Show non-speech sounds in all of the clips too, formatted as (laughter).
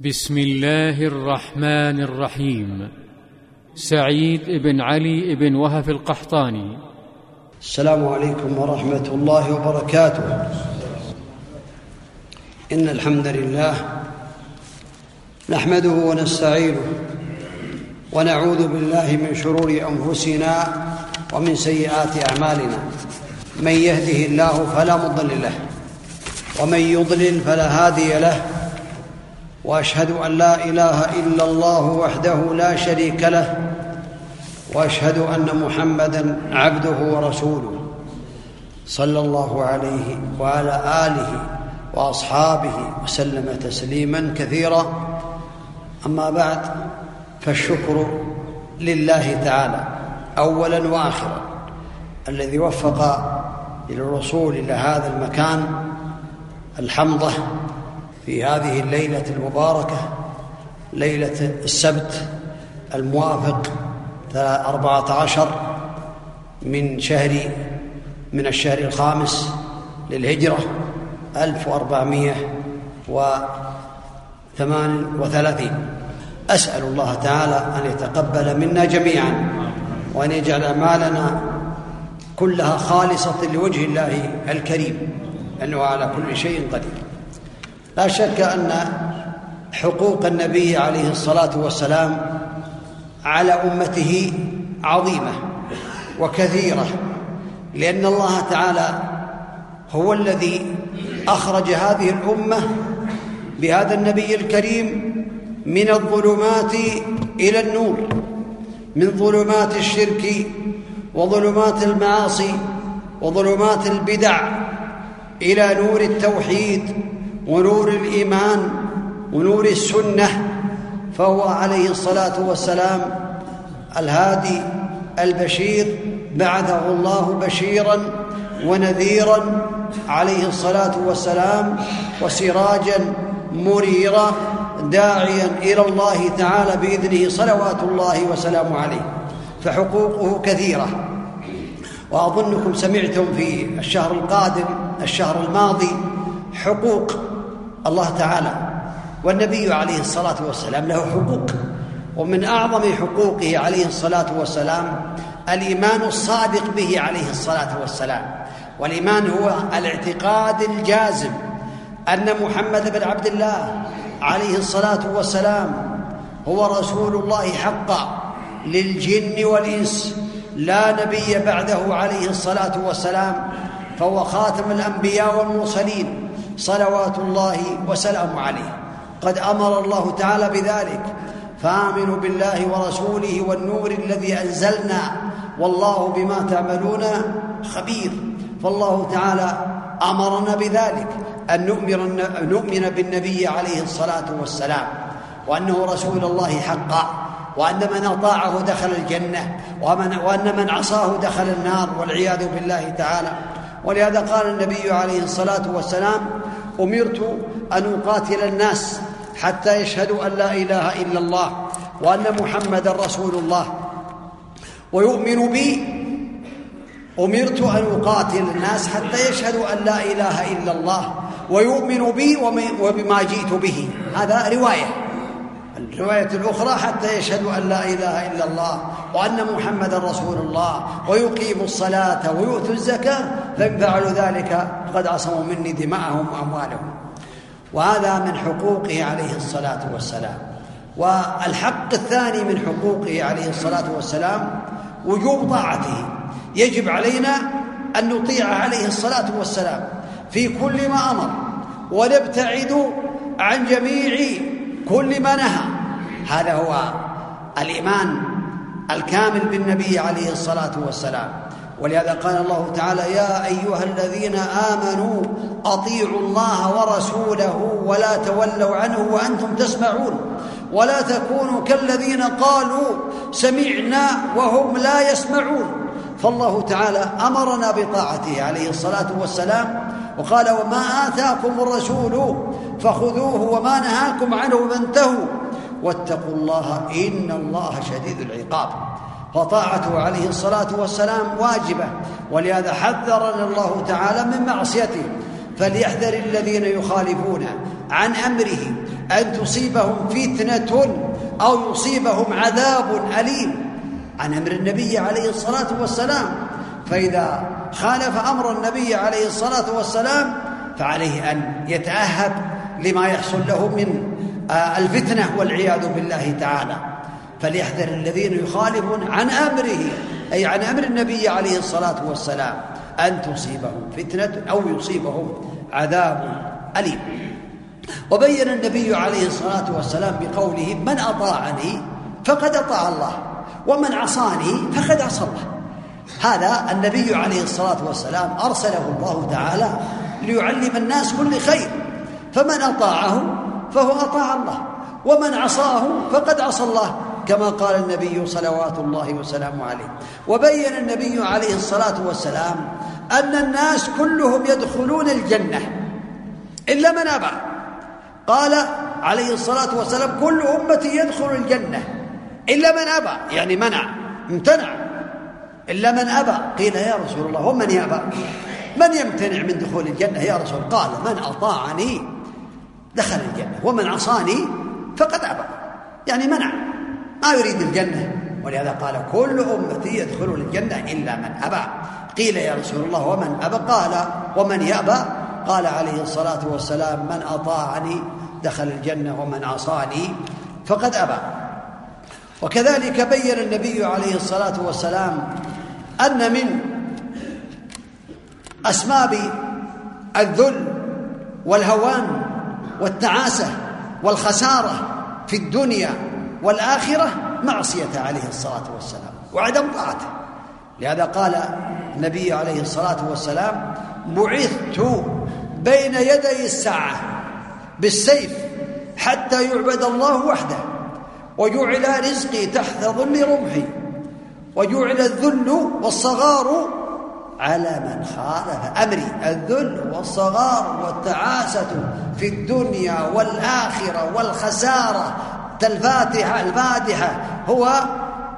بسم الله الرحمن الرحيم. سعيد بن علي بن وهف القحطاني. السلام عليكم ورحمة الله وبركاته. إن الحمد لله نحمده ونستعينه ونعوذ بالله من شرور أنفسنا ومن سيئات أعمالنا. من يهده الله فلا مضل له ومن يضلل فلا هادي له وأشهد أن لا إله إلا الله وحده لا شريك له وأشهد أن محمدا عبده ورسوله صلى الله عليه وعلى آله وأصحابه وسلم تسليما كثيرا. أما بعد فالشكر لله تعالى اولا واخرا الذي وفق للوصول إلى هذا المكان الحمضة في هذه الليلة المباركة ليلة السبت الموافق أربعة عشر من شهر من الشهر الخامس للهجرة ألف وأربعمائة وثمان وثلاثين. أسأل الله تعالى أن يتقبل منا جميعا وأن يجعل أعمالنا كلها خالصة لوجه الله الكريم أنه على كل شيء قدير. لا شك أن حقوق النبي عليه الصلاة والسلام على أمته عظيمة وكثيرة لأن الله تعالى هو الذي أخرج هذه الأمة بهذا النبي الكريم من الظلمات إلى النور من ظلمات الشرك وظلمات المعاصي وظلمات البدع إلى نور التوحيد ونور الإيمان ونور السنة فهو عليه الصلاة والسلام الهادي البشير بعثه الله بشيرا ونذيرا عليه الصلاة والسلام وسراجا منيرا داعيا إلى الله تعالى بإذنه صلوات الله وسلامه عليه. فحقوقه كثيرة. وأظنكم سمعتم في الشهر القادم الشهر الماضي حقوق الله تعالى. والنبي عليه الصلاة والسلام له حقوق. ومن أعظم حقوقه عليه الصلاة والسلام الإيمان الصادق به عليه الصلاة والسلام. والإيمان هو الاعتقاد الجازم أن محمد بن عبد الله عليه الصلاة والسلام هو رسول الله حقا للجن والإنس. لا نبي بعده عليه الصلاة والسلام فهو خاتم الأنبياء والمرسلين. صلوات الله وسلامه عليه. قد أمر الله تعالى بذلك. فآمنوا بالله ورسوله والنور الذي أنزلنا. والله بما تعملون خبير. فالله تعالى أمرنا بذلك. أن نؤمن, نؤمن بالنبي عليه الصلاة والسلام. وأنه رسول الله حقا. وأن من أطاعه دخل الجنة. ومن وأن من عصاه دخل النار. والعياذ بالله تعالى. ولهذا قال النبي عليه الصلاة والسلام أمرت أن أقاتل الناس حتى يشهدوا أن لا إله إلا الله وأن محمدا رسول الله. ويؤمن بي أمرت أن أقاتل الناس حتى يشهدوا أن لا إله إلا الله. ويؤمن بي وبما جئت به. هذا رواية. الروايه الاخرى حتى يشهدوا أن لا إله إلا الله وأن محمدا رسول الله ويقيموا الصلاة ويؤتوا الزكاة فإن فعلوا ذلك فقد عصموا مني دماءهم وأموالهم. وهذا من حقوقه عليه الصلاة والسلام. والحق الثاني من حقوقه عليه الصلاة والسلام وجوب طاعته. يجب علينا أن نطيع عليه الصلاة والسلام في كل ما أمر ونبتعد عن جميع كل ما نهى. هذا هو الإيمان الكامل بالنبي عليه الصلاة والسلام. ولهذا قال الله تعالى يا أيها الذين آمنوا أطيعوا الله ورسوله ولا تولوا عنه وأنتم تسمعون. ولا تكونوا كالذين قالوا سمعنا وهم لا يسمعون. فالله تعالى أمرنا بطاعته عليه الصلاة والسلام وقال وما آتاكم الرسول فخذوه وما نهاكم عنه فانتهوا. واتقوا الله إن الله شديد العقاب. فطاعته عليه الصلاة والسلام واجبة ولهذا حذرنا الله تعالى من معصيته. فليحذر الذين يخالفون عن أمره أن تصيبهم فتنة أو يصيبهم عذاب أليم. عن أمر النبي عليه الصلاة والسلام فإذا خالف أمر النبي عليه الصلاة والسلام فعليه أن يتأهب لما يحصل له من الفتنة والعياذ بالله تعالى. فليحذر الذين يخالفون عن أمره أي عن أمر النبي عليه الصلاة والسلام أن تصيبهم فتنة أو يصيبهم عذاب أليم. وبين النبي عليه الصلاة والسلام بقوله من أطاعني فقد أطاع الله ومن عصاني فقد عصى الله. هذا النبي عليه الصلاة والسلام أرسله الله تعالى ليعلم الناس كل خير. فمن أطاعه فهو أطاع الله ومن عصاه فقد عصى الله كما قال النبي صلوات الله وسلامه عليه. وبين النبي عليه الصلاة والسلام أن الناس كلهم يدخلون الجنة إلا من أبى. قال عليه الصلاة والسلام كل أمتي يدخل الجنة إلا من أبى يعني منع امتنع. إلا من أبى قيل يا رسول الله ومن يأبى؟ من يمتنع من دخول الجنة يا رسول؟ قال من أطاعني. دخل الجنة. ومن عصاني فقد أبى. يعني منع. ما يريد الجنة. ولهذا قال كل أمتي يدخلون الجنة إلا من أبى. قيل يا رسول الله ومن أبى؟ قال ومن يأبى؟ قال عليه الصلاة والسلام من أطاعني دخل الجنة ومن عصاني فقد أبى. وكذلك بين النبي عليه الصلاة والسلام أن من أسباب الذل والهوان والتعاسة والخسارة في الدنيا والآخرة معصية عليه الصلاة والسلام. وعدم طاعته لهذا قال النبي عليه الصلاة والسلام بعثت بين يدي الساعة بالسيف حتى يعبد الله وحده وجعل رزقي تحت ظل رمحي وجعل الذل والصغار على من خالف أمري. الذل والصغار والتعاسة في الدنيا والآخرة والخسارة. الفاتحة الفاتحة هو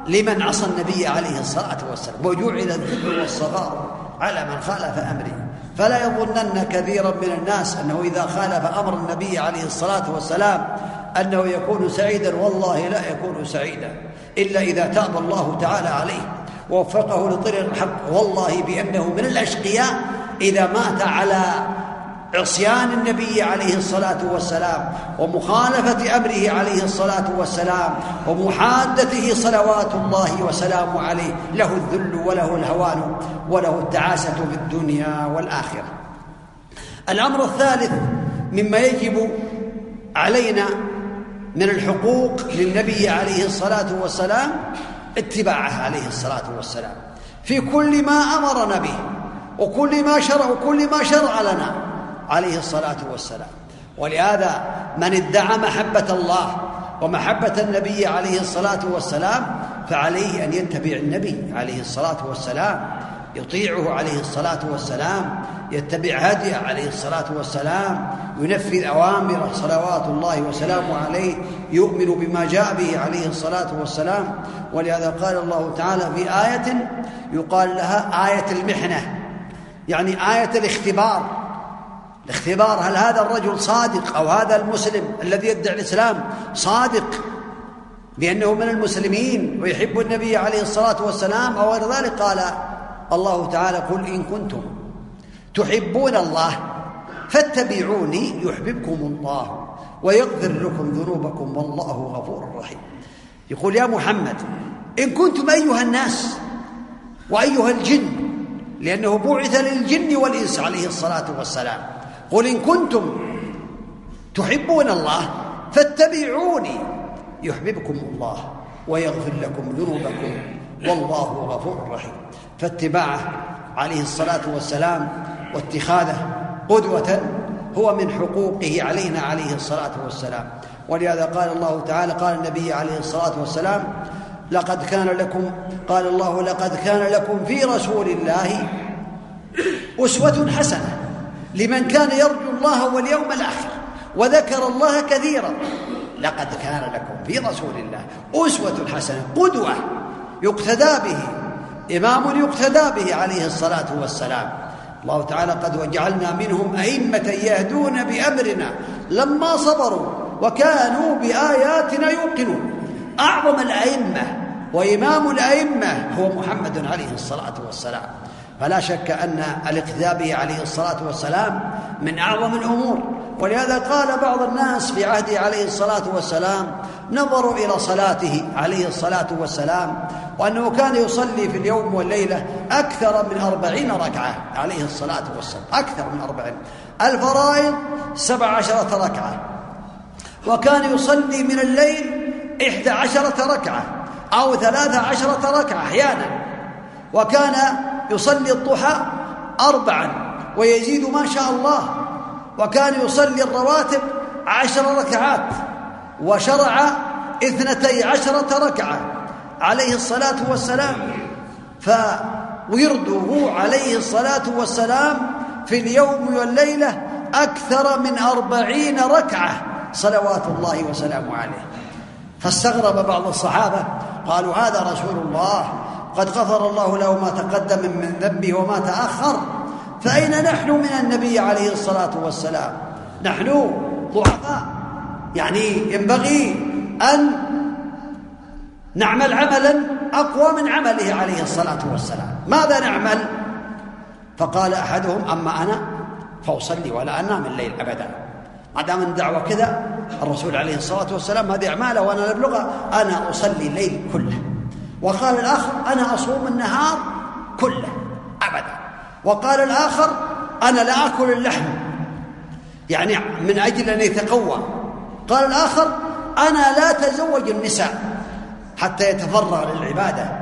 لمن عصى النبي عليه الصلاة والسلام. وجعل الذل والصغار على من خالف أمري. فلا يظنن كثيرا من الناس أنه إذا خالف أمر النبي عليه الصلاة والسلام أنه يكون سعيدا. والله لا يكون سعيدا إلا إذا تاب الله تعالى عليه. ووفقه لطريق الحق. والله بأنه من الأشقياء إذا مات على عصيان النبي عليه الصلاة والسلام ومخالفة أمره عليه الصلاة والسلام ومحادته صلوات الله وسلامه عليه له الذل وله الهوان وله التعاسة في الدنيا والآخرة. الأمر الثالث مما يجب علينا من الحقوق للنبي عليه الصلاة والسلام اتباعه عليه الصلاة والسلام. في كل ما أمرنا به وكل ما شرع وكل ما شرع لنا عليه الصلاة والسلام. ولهذا من ادعى محبة الله ومحبة النبي عليه الصلاة والسلام فعليه أن يتبع النبي عليه الصلاة والسلام يطيعه عليه الصلاة والسلام يتبع هديه عليه الصلاة والسلام ينفذ أوامره صلوات الله وسلامه عليه يؤمن بما جاء به عليه الصلاة والسلام. ولهذا قال الله تعالى في آية يقال لها آية المحنة يعني آية الاختبار. الاختبار هل هذا الرجل صادق أو هذا المسلم الذي يدعي الإسلام صادق بأنه من المسلمين ويحب النبي عليه الصلاة والسلام أو غير ذلك؟ قال الله تعالى قل إن كنتم تحبون الله فاتبعوني يحببكم الله ويغفر لكم ذنوبكم والله غفور رحيم. يقول يا محمد إن كنتم أيها الناس وأيها الجن لأنه بعث للجن والإنس عليه الصلاة والسلام. قل إن كنتم تحبون الله فاتبعوني يحببكم الله ويغفر لكم ذنوبكم والله غفور رحيم. فاتباعه عليه الصلاة والسلام واتخاذه قدوة هو من حقوقه علينا عليه الصلاة والسلام. ولهذا قال الله تعالى قال النبي عليه الصلاة والسلام لقد كان لكم قال الله لقد كان لكم في رسول الله أسوة حسنة لمن كان يرجو الله واليوم الآخر وذكر الله كثيرا. لقد كان لكم في رسول الله أسوة حسنة قدوة يقتدى به إمام يقتدى به عليه الصلاة والسلام. الله تعالى قد وجعلنا منهم أئمة يهدون بأمرنا لما صبروا وكانوا بآياتنا يوقنون. أعظم الأئمة وإمام الأئمة هو محمد عليه الصلاة والسلام. فلا شك أن الاقتداء به عليه الصلاة والسلام من أعظم الأمور. ولهذا قال بعض الناس في عهده عليه الصلاة والسلام نظروا إلى صلاته عليه الصلاة والسلام وأنه كان يصلي في اليوم والليلة أكثر من أربعين ركعة عليه الصلاة والسلام أكثر من أربعين. الفرائض سبع عشرة ركعة. وكان يصلي من الليل إحدى عشرة ركعة أو ثلاثة عشرة ركعة أحيانا. وكان يصلي الضحى أربعا ويزيد ما شاء الله. وكان يصلي الرواتب عشر ركعات. وشرع اثنتي عشرة ركعة. عليه الصلاة والسلام. فورده عليه الصلاة والسلام في اليوم والليلة أكثر من أربعين ركعة. صلوات الله وسلامه عليه. فاستغرب بعض الصحابة. قالوا هذا رسول الله. قد غفر الله له ما تقدم من ذنبه وما تأخر. فأين نحن من النبي عليه الصلاة والسلام؟ نحن ضعفاء. يعني ينبغي أن نعمل عملا أقوى من عمله عليه الصلاة والسلام. ماذا نعمل؟ فقال أحدهم أما أنا فأصلي ولا أنام الليل أبدا. ما دام الدعوة كذا الرسول عليه الصلاة والسلام هذه أعماله وأنا نبلغها أنا أصلي الليل كله. وقال الآخر أنا أصوم النهار كله أبدا. وقال الآخر أنا لا أكل اللحم. يعني من أجل أن يتقوى. قال الآخر أنا لا أتزوج النساء حتى يتفرغ للعبادة.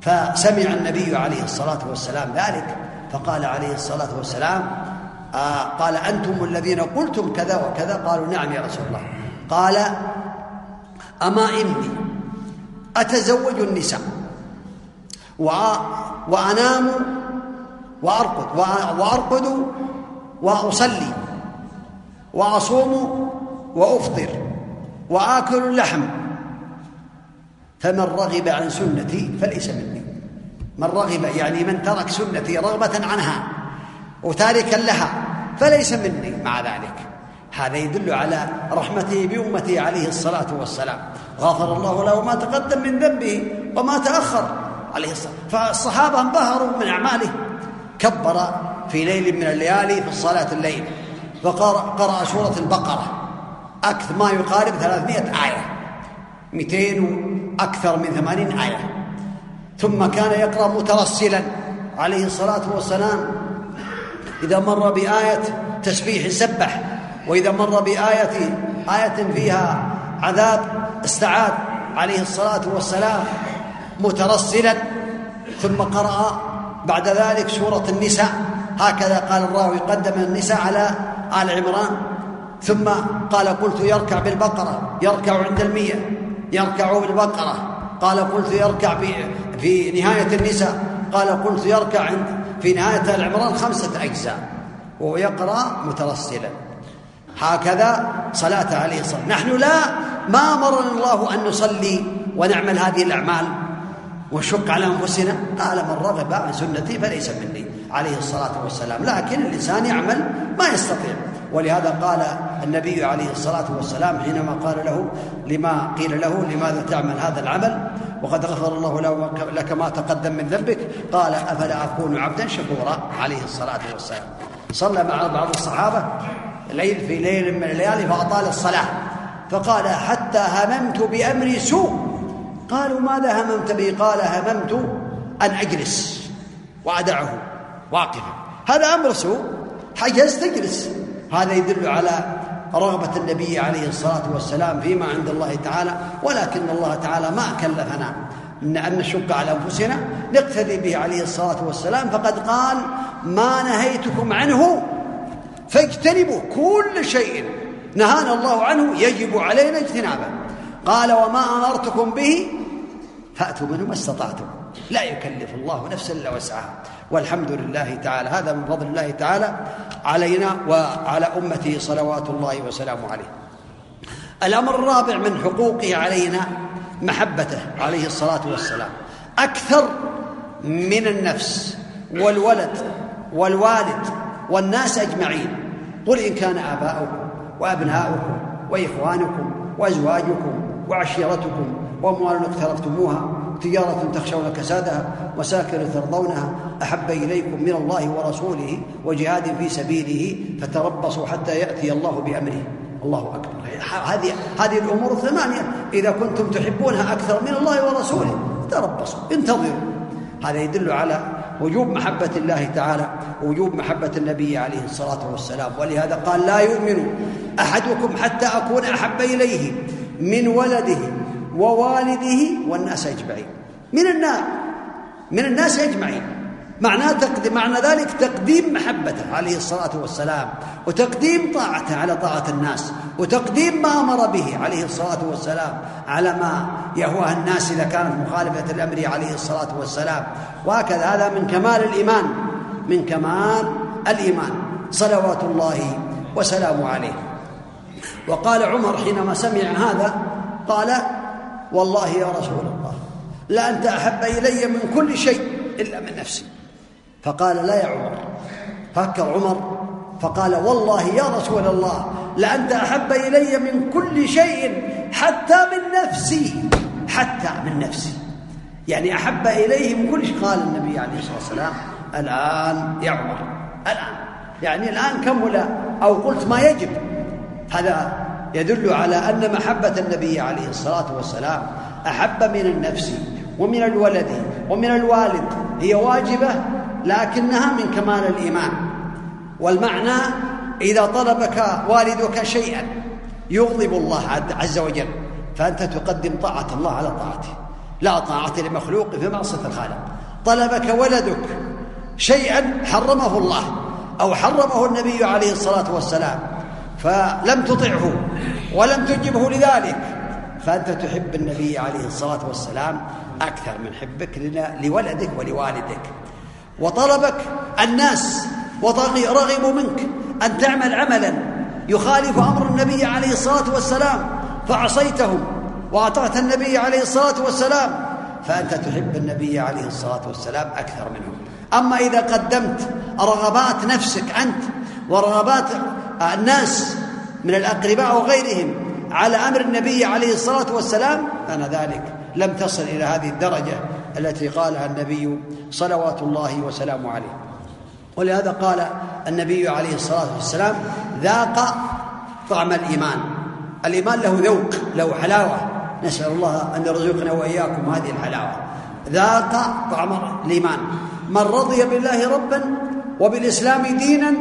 فسمع النبي عليه الصلاة والسلام ذلك فقال عليه الصلاة والسلام آه قال أنتم الذين قلتم كذا وكذا؟ قالوا نعم يا رسول الله. قال أما إني أتزوج النساء وأنام وأرقد وأرقد وأصلي وأصوم وأفطر وآكل اللحم. فمن رغب عن سنتي فليس مني. من رغب يعني من ترك سنتي رغبة عنها وتاركا لها فليس مني. مع ذلك هذا يدل على رحمته بأمته عليه الصلاة والسلام. غفر الله له ما تقدم من ذنبه وما تأخر عليه الصلاة. فالصحابة انبهروا من أعماله. كبر في ليل من الليالي في صلاة الليل. وقرأ سورة البقرة. أكثر ما يقارب ثلاثمائة آية. مئتين أكثر من ثمانين آية. ثم كان يقرأ مترسلا عليه الصلاة والسلام. إذا مر بآية تسبيح سبح وإذا مر بآية آية فيها عذاب استعاذ عليه الصلاة والسلام مترسلا. ثم قرأ بعد ذلك سورة النساء. هكذا قال الراوي قدم النساء على آل عمران. ثم قال قلت يركع بالبقرة يركع عند المية يركع بالبقرة. قال قلت يركع في نهاية النساء. قال قلت يركع عند في نهاية العمران خمسة أجزاء. وهو يقرأ مترسلا. هكذا صلاة عليه الصلاة نحن لا ما أمرنا الله أن نصلي ونعمل هذه الأعمال. ونشق على أنفسنا. قال من رغب عن سنتي فليس مني. عليه الصلاة والسلام. لكن الإنسان يعمل ما يستطيع. ولهذا قال النبي عليه الصلاة والسلام حينما قال له لما قيل له لماذا تعمل هذا العمل؟ وقد غفر الله لك ما تقدم من ذنبك. قال أفلا أكون عبدا شكورا؟ عليه الصلاة والسلام. صلى مع بعض الصحابة ليل في ليل من الليالي فأطال الصلاة. فقال حتى هممت بأمر سوء. قالوا ماذا هممت به؟ قال هممت أن أجلس وأدعه واقفا. هذا أمر سوء. حجز تجلس هذا يدل على رغبة النبي عليه الصلاة والسلام فيما عند الله تعالى ولكن الله تعالى ما كلفنا إن نشق على أنفسنا نقتدي به عليه الصلاة والسلام فقد قال ما نهيتكم عنه فاجتنبوا كل شيء نهانا الله عنه يجب علينا اجتنابه. قال وما أمرتكم به فأتوا منه ما استطعتم. لا يكلف الله نفسا إلا وسعها. والحمد لله تعالى. هذا من فضل الله تعالى علينا وعلى أمته صلوات الله وسلامه عليه. الأمر الرابع من حقوقه علينا محبته عليه الصلاة والسلام. أكثر من النفس والولد والوالد والناس أجمعين. قل إن كان آباؤكم وأبناؤكم وإخوانكم وأزواجكم وعشيرتكم وأموال اقترفتموها تجارة تخشون كسادها مساكن ترضونها أحب إليكم من الله ورسوله وجهاد في سبيله فتربصوا حتى يأتي الله بأمره. الله أكبر. هذه هذه الأمور الثمانية. إذا كنتم تحبونها أكثر من الله ورسوله تربصوا انتظروا. هذا يدل على وجوب محبة الله تعالى ووجوب محبة النبي عليه الصلاة والسلام. ولهذا قال لا يؤمن أحدكم حتى أكون أحب إليه من ولده ووالده والناس أجمعين. من النار من الناس أجمعين. معناه تقديم معنى ذلك تقديم محبته عليه الصلاة والسلام وتقديم طاعته على طاعة الناس وتقديم ما أمر به عليه الصلاة والسلام على ما يهواه الناس إذا كانت مخالفة الأمر عليه الصلاة والسلام. وهكذا هذا من كمال الإيمان من كمال الإيمان. صلوات الله وسلامه عليه. وقال عمر حينما سمع هذا قال والله يا رسول الله لأنت أحب إلي من كل شيء إلا من نفسي. فقال لا يا عمر. فكر عمر فقال والله يا رسول الله لأنت أحب إلي من كل شيء حتى من نفسي حتى من نفسي. يعني أحب إليه من كل شيء. قال النبي عليه الصلاة والسلام الآن يا عمر الآن. يعني الآن كمل أو قلت ما يجب. هذا يدل على أن محبة النبي عليه الصلاة والسلام أحب من النفس ومن الولد ومن الوالد. هي واجبة لكنها من كمال الإيمان. والمعنى إذا طلبك والدك شيئا يغضب الله عز وجل فأنت تقدم طاعة الله على طاعته. لا طاعة لمخلوق في معصية الخالق. طلبك ولدك شيئا حرمه الله أو حرمه النبي عليه الصلاة والسلام. فلم تطعه ولم تجبه لذلك. فأنت تحب النبي عليه الصلاة والسلام أكثر من حبك لولدك ولوالدك. وطلبك الناس ورغبوا منك أن تعمل عملا. يخالف أمر النبي عليه الصلاة والسلام. فعصيتهم وأطعت النبي عليه الصلاة والسلام. فأنت تحب النبي عليه الصلاة والسلام أكثر منهم. أما إذا قدمت رغبات نفسك أنت ورغبات الناس من الأقرباء وغيرهم على أمر النبي عليه الصلاة والسلام فأنا ذلك لم تصل إلى هذه الدرجة التي قالها النبي صلوات الله وسلامه عليه. ولهذا قال النبي عليه الصلاة والسلام ذاق طعم الإيمان. الإيمان له ذوق له حلاوة. نسأل الله أن يرزقنا وإياكم هذه الحلاوة. ذاق طعم الإيمان. من رضي بالله ربا وبالإسلام دينا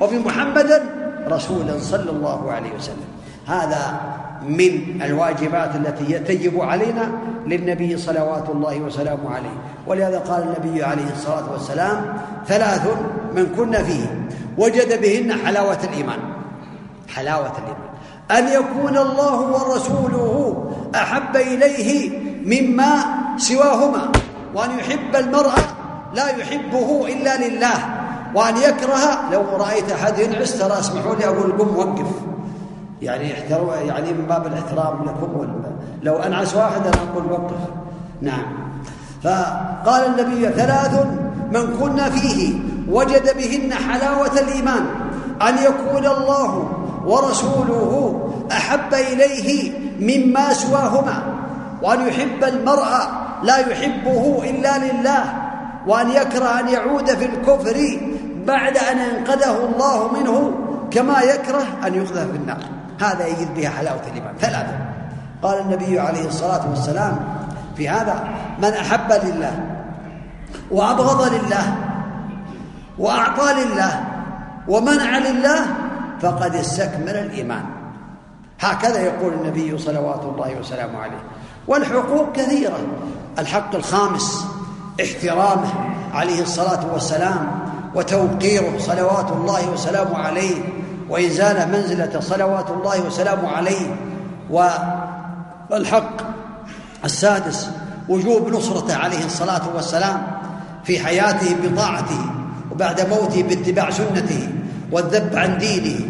وبمحمدا رسولا صلى الله عليه وسلم. هذا من الواجبات التي تجب علينا للنبي صلوات الله وسلامه عليه. ولهذا قال النبي عليه الصلاة والسلام ثلاث من كن فيه وجد بهن حلاوة الإيمان. حلاوة الإيمان. أن يكون الله ورسوله أحب إليه مما سواهما وأن يحب المرء لا يحبه إلا لله. وأن يكره لو رأيت أحد ينعس ترى اسمحوا لي أقول قم وقف. يعني احتروا يعني من باب الاحترام لكم لو أنعس واحد أنا أقول وقف. نعم. فقال النبي ثلاث من كنا فيه وجد بهن حلاوة الإيمان أن يكون الله ورسوله أحب إليه مما سواهما وأن يحب المرء لا يحبه إلا لله وأن يكره أن يعود في الكفر بعد أن أنقذه الله منه كما يكره أن يقذف في النار. هذا يجد بها حلاوة الإيمان. ثلاثة. قال النبي عليه الصلاة والسلام في هذا من أحب لله وأبغض لله وأعطى لله ومنع لله فقد استكمل الإيمان. هكذا يقول النبي صلوات الله وسلامه عليه. والحقوق كثيرة. الحق الخامس احترامه عليه الصلاة والسلام وتوقيره صلوات الله وسلامه عليه وإنزال منزلة صلوات الله وسلامه عليه والحق السادس وجوب نصرته عليه الصلاة والسلام في حياته بطاعته وبعد موته باتباع سنته والذب عن دينه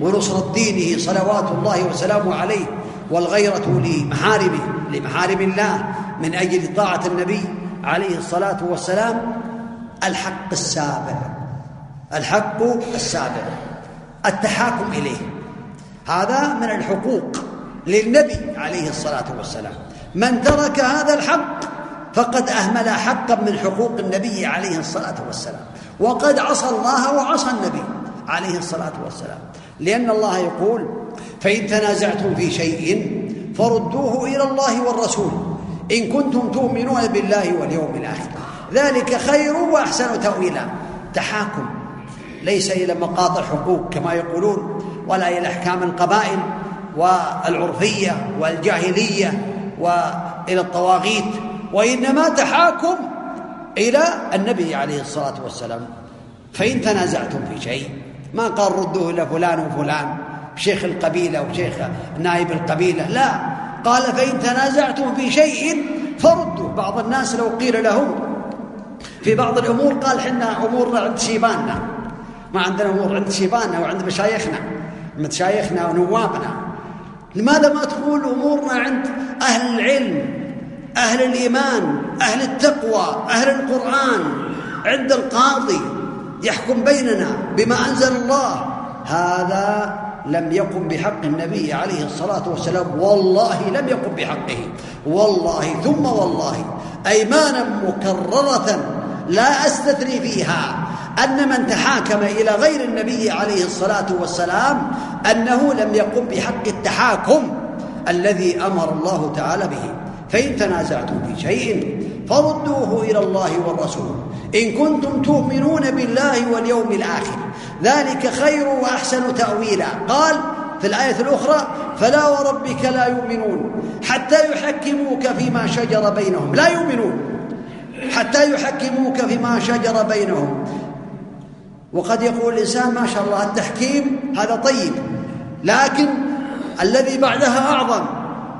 ونصرة دينه صلوات الله وسلامه عليه والغيرة لمحارمه لمحارم الله من أجل طاعة النبي عليه الصلاة والسلام الحق السابع الحق السابع التحاكم إليه. هذا من الحقوق للنبي عليه الصلاة والسلام. من ترك هذا الحق فقد أهمل حقا من حقوق النبي عليه الصلاة والسلام. وقد عصى الله وعصى النبي عليه الصلاة والسلام. لأن الله يقول فإن تنازعتم في شيء فردوه إلى الله والرسول. إن كنتم تؤمنون بالله واليوم الآخر. ذلك خير وأحسن تأويلا. تحاكم. ليس إلى مقاطع حقوق كما يقولون ولا إلى أحكام القبائل والعرفية والجاهلية وإلى الطواغيت وإنما تحاكم إلى النبي عليه الصلاة والسلام. فإن تنازعتم في شيء ما قال ردوه إلى فلان وفلان شيخ القبيلة وشيخ نائب القبيلة لا. قال فإن تنازعتم في شيء فردوا بعض الناس لو قيل له في بعض الأمور قال حنا أمورنا عند شيباننا. ما عندنا أمور عند شيباننا وعند مشايخنا مشايخنا ونوابنا. لماذا ما تقول أمورنا عند أهل العلم أهل الإيمان أهل التقوى أهل القرآن عند القاضي؟ يحكم بيننا بما أنزل الله. هذا لم يقم بحق النبي عليه الصلاة والسلام. والله لم يقم بحقه. والله ثم والله أيمانا مكررة لا أستثني فيها أن من تحاكم إلى غير النبي عليه الصلاة والسلام أنه لم يقم بحق التحاكم الذي أمر الله تعالى به. فإن تنازعتم في شيء فردوه إلى الله والرسول. إن كنتم تؤمنون بالله واليوم الآخر ذلك خير وأحسن تأويلا. قال في الآية الأخرى فلا وربك لا يؤمنون حتى يحكموك فيما شجر بينهم. لا يؤمنون حتى يحكموك فيما شجر بينهم. وقد يقول الإنسان ما شاء الله التحكيم هذا طيب لكن الذي بعدها أعظم.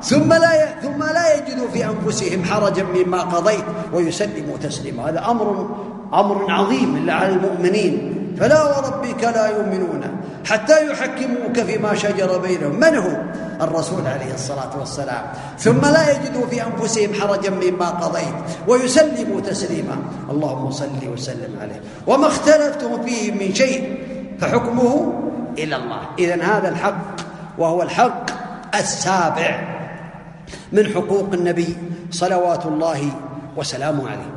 ثم لا ثم لا يجدوا في أنفسهم حرجا مما قضيت. ويسلموا تسليما. هذا أمر أمر عظيم على المؤمنين. فلا وربك لا يؤمنون حتى يحكموك فيما شجر بينهم. من هو؟ الرسول عليه الصلاة والسلام. ثم لا يجدوا في أنفسهم حرجا مما قضيت ويسلموا تسليما. اللهم صل وسلم عليه. وما اختلفتم فيه من شيء فحكمه إلى الله. اذا هذا الحق وهو الحق السابع من حقوق النبي صلوات الله وسلامه عليه.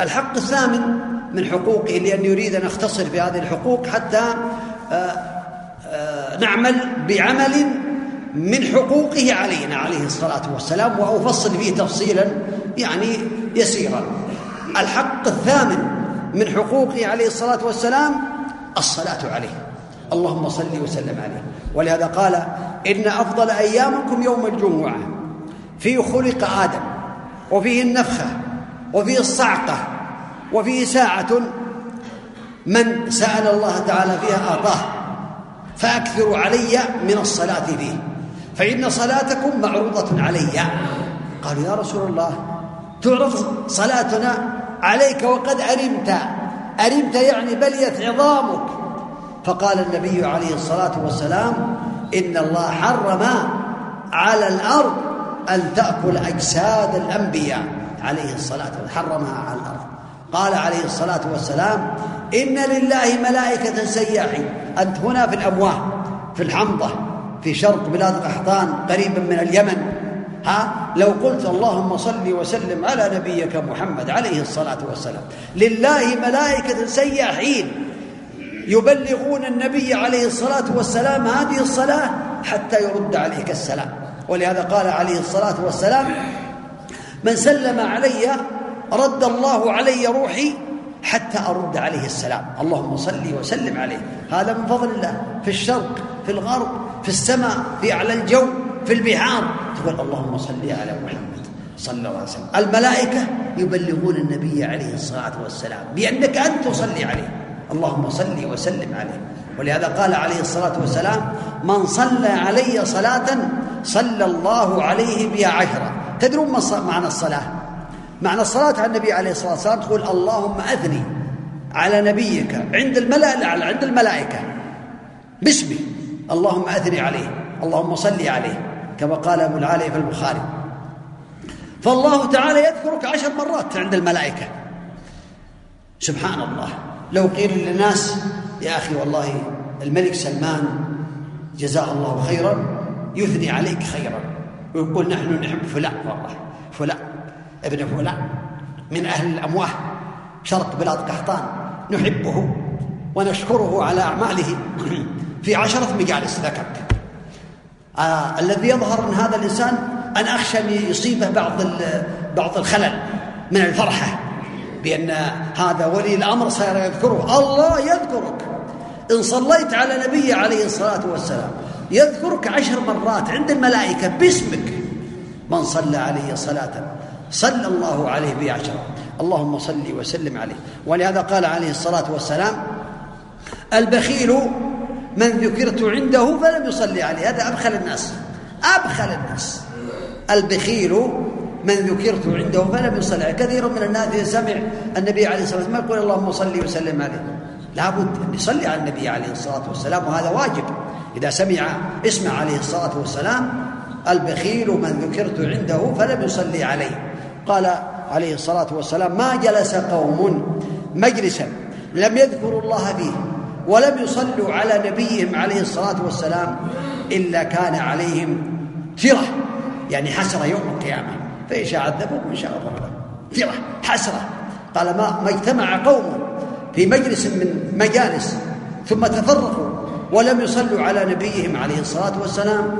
الحق الثامن من حقوقه لأني أريد أن أختصر في هذه الحقوق حتى آه، آه، نعمل بعمل من حقوقه علينا عليه الصلاة والسلام وأفصل فيه تفصيلا يعني يسيرا. الحق الثامن من حقوقه عليه الصلاة والسلام الصلاة عليه. اللهم صل وسلم عليه. ولهذا قال إن أفضل أيامكم يوم الجمعة. فيه خلق آدم وفيه النفخة وفيه الصعقة وفيه ساعة من سأل الله تعالى فيها أعطاه فأكثروا علي من الصلاة فيه. فإن صلاتكم معروضة علي. قالوا يا رسول الله تعرض صلاتنا عليك وقد أرمت. أرمت يعني بليت عظامك. فقال النبي عليه الصلاة والسلام إن الله حرم على الأرض أن تأكل أجساد الأنبياء. عليه الصلاة والسلام حرمها على الأرض. قال عليه الصلاة والسلام إن لله ملائكة سياحين. أنت هنا في الأمواه في الحمضة في شرق بلاد القحطان قريبا من اليمن. ها لو قلت اللهم صل وسلم على نبيك محمد عليه الصلاة والسلام. لله ملائكة سياحين. يبلغون النبي عليه الصلاة والسلام هذه الصلاة حتى يرد عليك السلام. ولهذا قال عليه الصلاة والسلام من سلم علي رد الله علي روحي حتى أرد عليه السلام. اللهم صل وسلم عليه. هذا من فضل الله. في الشرق في الغرب في السماء في أعلى الجو في البحار. تقول اللهم صل على محمد صلى الله عليه وسلم. الملائكة يبلغون النبي عليه الصلاة والسلام. بأنك أنت تصلي عليه. اللهم صل وسلم عليه. ولهذا قال عليه الصلاة والسلام من صلى علي صلاة صلى الله عليه بها عشرة تدرون ما معنى الصلاة؟ معنى الصلاة على النبي عليه الصلاة والسلام تقول اللهم أثني على نبيك عند الأعلى عند الملائكة. باسمه اللهم أثني عليه. اللهم صل عليه. كما قال أبو العالي في البخاري. فالله تعالى يذكرك عشر مرات عند الملائكة. سبحان الله. لو قيل للناس يا أخي والله الملك سلمان جزاه الله خيرا يثني عليك خيرا. ويقول نحن نحب فلان والله. فلان. ابن فلان من أهل الأمواه شرق بلاد قحطان نحبه ونشكره على أعماله. (clears throat) في عشرة مجالس ذكرت. آه الذي يظهر من هذا الإنسان أن أخشى أن يصيبه بعض بعض الخلل من الفرحة بأن هذا ولي الأمر صار يذكره. الله يذكرك. إن صليت على نبي عليه الصلاة والسلام يذكرك عشر مرات عند الملائكة باسمك. من صلى عليه صلاة صلى الله عليه بعشرة اللهم صل وسلم عليه. ولهذا قال عليه الصلاة والسلام البخيل من ذكرت عنده فلم يصلي عليه. هذا أبخل الناس. أبخل الناس. البخيل من ذكرت عنده فلم يصلي عليه. كثير من الناس إذا سمع النبي عليه الصلاة والسلام يقول اللهم صل وسلم عليه. لابد أن يصلي على النبي عليه الصلاة والسلام وهذا واجب. إذا سمع اسمه عليه الصلاة والسلام البخيل من ذكرت عنده فلم يصلي عليه. قال عليه الصلاة والسلام ما جلس قوم مجلسا لم يذكروا الله فيه ولم يصلوا على نبيهم عليه الصلاة والسلام إلا كان عليهم ترة يعني حسرة يوم القيامة. فإن شاء عذبهم وإن شاء غفر ترة حسرة. قال ما, ما اجتمع قوم في مجلس من مجالس ثم تفرقوا ولم يصلوا على نبيهم عليه الصلاة والسلام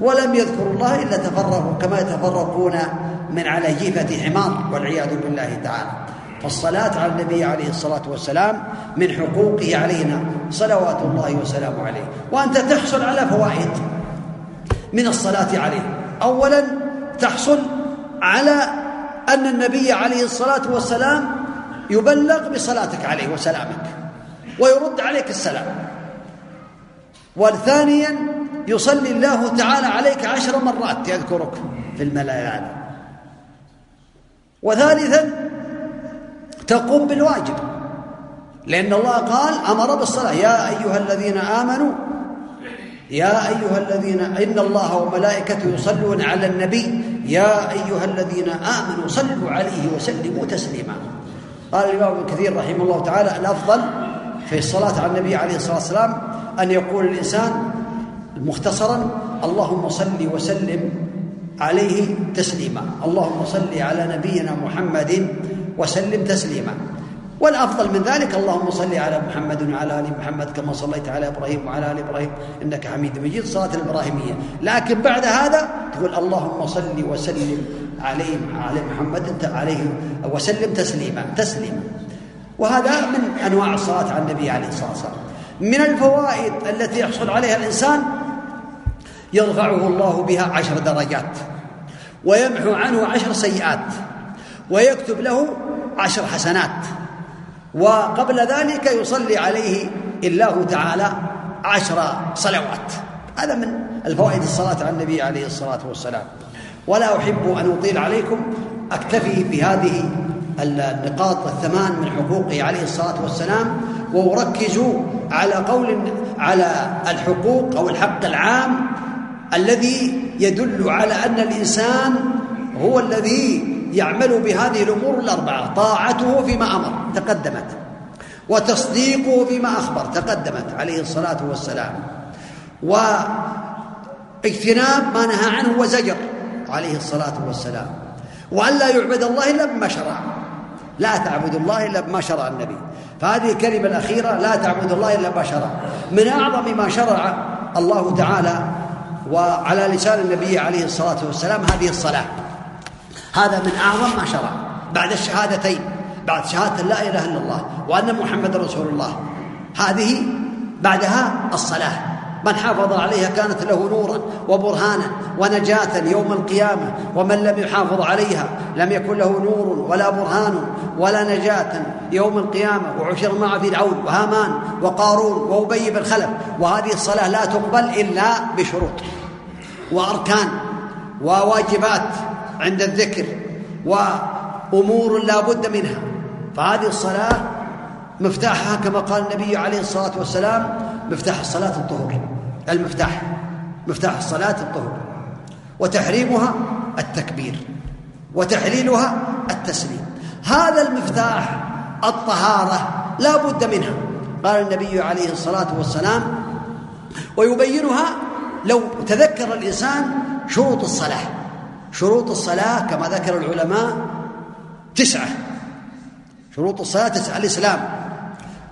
ولم يذكروا الله إلا تفرقوا كما يتفرقون من على جيفة حمار والعياذ بالله تعالى. فالصلاة على النبي عليه الصلاة والسلام من حقوقه علينا صلوات الله وسلامه عليه. وأنت تحصل على فوائد من الصلاة عليه. أولا تحصل على أن النبي عليه الصلاة والسلام يبلغ بصلاتك عليه وسلامك ويرد عليك السلام. وثانيا يصلي الله تعالى عليك عشر مرات يذكرك في الملائكة. وثالثا تقوم بالواجب. لأن الله قال أمر بالصلاة. يا أيها الذين آمنوا يا أيها الذين إن الله وملائكته يصلون على النبي. يا أيها الذين آمنوا صلوا عليه وسلموا تسليما. قال الإمام ابن كثير رحمه الله تعالى الأفضل في الصلاة على النبي عليه الصلاة والسلام أن يقول الإنسان مختصرا اللهم صل وسلم عليه تسليما. اللهم صل على نبينا محمد وسلم تسليما. والأفضل من ذلك اللهم صل على محمد وعلى آل محمد كما صليت على إبراهيم وعلى آل إبراهيم إنك حميد مجيد. صلاة الإبراهيمية. لكن بعد هذا تقول اللهم صل وسلم عليه على محمد عليه وسلم تسليما. تسليما. وهذا من أنواع الصلاة على النبي عليه الصلاة والسلام. من الفوائد التي يحصل عليها الإنسان يرفعه الله بها عشر درجات ويمحو عنه عشر سيئات ويكتب له عشر حسنات وقبل ذلك يصلي عليه الله تعالى عشر صلوات. هذا من الفوائد الصلاة على النبي عليه الصلاة والسلام. ولا أحب أن أطيل عليكم أكتفي بهذه النقاط الثمان من حقوقه عليه الصلاة والسلام وأركز على قول على الحقوق أو الحق العام الذي يدل على أن الإنسان هو الذي يعمل بهذه الأمور الأربعة. طاعته فيما أمر تقدمت. وتصديقه فيما أخبر تقدمت عليه الصلاة والسلام. واجتناب ما نهى عنه وزجر عليه الصلاة والسلام. وأن لا يعبد الله إلا بما شرع. لا تعبد الله إلا بما شرع النبي. فهذه الكلمة الأخيرة لا تعبد الله إلا بما شرع. من أعظم ما شرع الله تعالى وعلى لسان النبي عليه الصلاة والسلام هذه الصلاة. هذا من أعظم ما شرع. بعد الشهادتين بعد شهادة لا إله إلا الله وأن محمد رسول الله. هذه بعدها الصلاة. من حافظ عليها كانت له نورا وبرهانا ونجاة يوم القيامة ومن لم يحافظ عليها لم يكن له نور ولا برهان ولا نجاة يوم القيامة. وعشر مع فرعون وهامان وقارون وأبي بن خلف. وهذه الصلاة لا تقبل إلا بشروط وأركان وواجبات عند الذكر وأمور لا بد منها. فهذه الصلاة مفتاحها كما قال النبي عليه الصلاة والسلام مفتاح الصلاة الطهور المفتاح مفتاح الصلاة الطهور وتحريمها التكبير وتحليلها التسليم. هذا المفتاح الطهارة لا بد منها. قال النبي عليه الصلاة والسلام ويبينها لو تذكر الإنسان شروط الصلاة. شروط الصلاة كما ذكر العلماء تسعة. شروط الصلاة تسعة الإسلام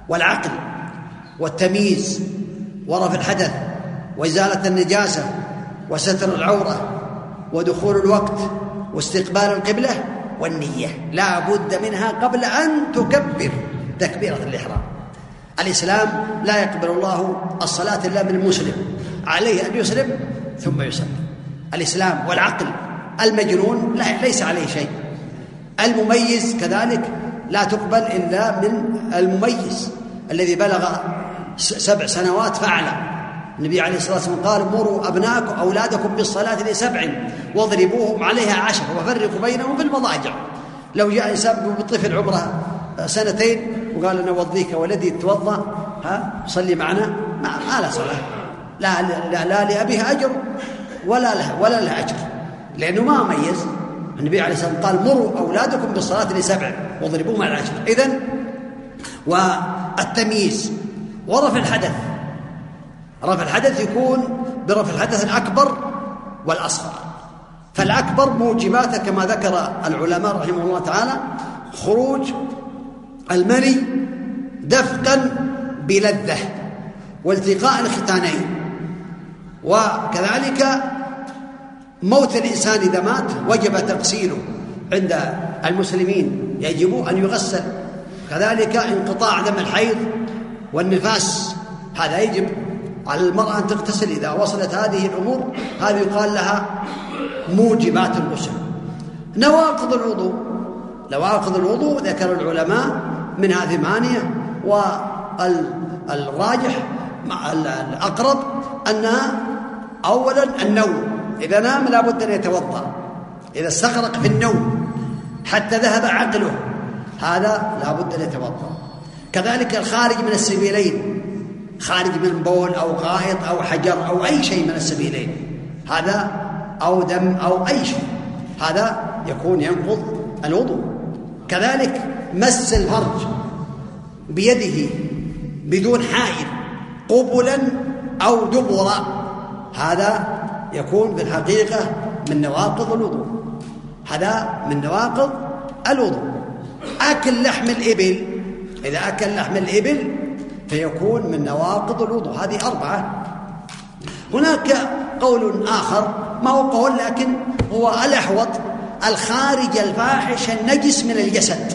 والعقل والتمييز ورفع الحدث وإزالة النجاسة وستر العورة ودخول الوقت واستقبال القبلة والنية. لا بد منها قبل أن تكبر تكبيرة الإحرام. الإسلام لا يقبل الله الصلاة إلا من المسلم. عليه أن يسلم ثم يسلم. الإسلام والعقل المجنون لا ليس عليه شيء. المميز كذلك لا تقبل إلا من المميز الذي بلغ سبع سنوات فأعلى. النبي عليه الصلاة والسلام قال مروا أبناءكم أولادكم بالصلاة لسبع واضربوهم عليها عشر وفرقوا بينهم في المضاجع. لو جاء إنسان بطفل عمره سنتين وقال أنا أوضيك ولدي توضأ ها صلي معنا. ما, ما له صلاة. لا, لا, لا لأبيها أجر ولا له ولا له أجر. لأنه ما ميز. النبي عليه الصلاة والسلام قال مروا أولادكم بالصلاة لسبع واضربوهم على العشر إذن والتمييز. ورفع الحدث. رفع الحدث يكون برفع الحدث الأكبر والأصغر. فالأكبر موجباته كما ذكر العلماء رحمه الله تعالى خروج المني دفقا بلذة والتقاء الختانين. وكذلك موت الإنسان إذا مات وجب تغسيله عند المسلمين يجب أن يغسل. كذلك انقطاع دم الحيض والنفاس هذا يجب على المرأة أن تغتسل. إذا وصلت هذه الأمور هذه يقال لها موجبات الغسل. نواقض الوضوء. نواقض الوضوء ذكر العلماء منها ثمانية والراجح الأقرب أنها أولا النوم. إذا نام لابد أن يتوضأ. إذا استغرق في النوم حتى ذهب عقله هذا لابد أن يتوضأ. كذلك الخارج من السبيلين خارج من بول أو غائط أو حجر أو أي شيء من السبيلين. هذا أو دم أو أي شيء. هذا يكون ينقض الوضوء. كذلك مس الفرج بيده بدون حائل قبلا أو دبرا. هذا يكون في الحقيقة من نواقض الوضوء. هذا من نواقض الوضوء. أكل لحم الإبل إذا أكل لحم الإبل فيكون من نواقض الوضوء. هذه أربعة. هناك قول آخر ما هو قول لكن هو الأحوط الخارج الفاحش النجس من الجسد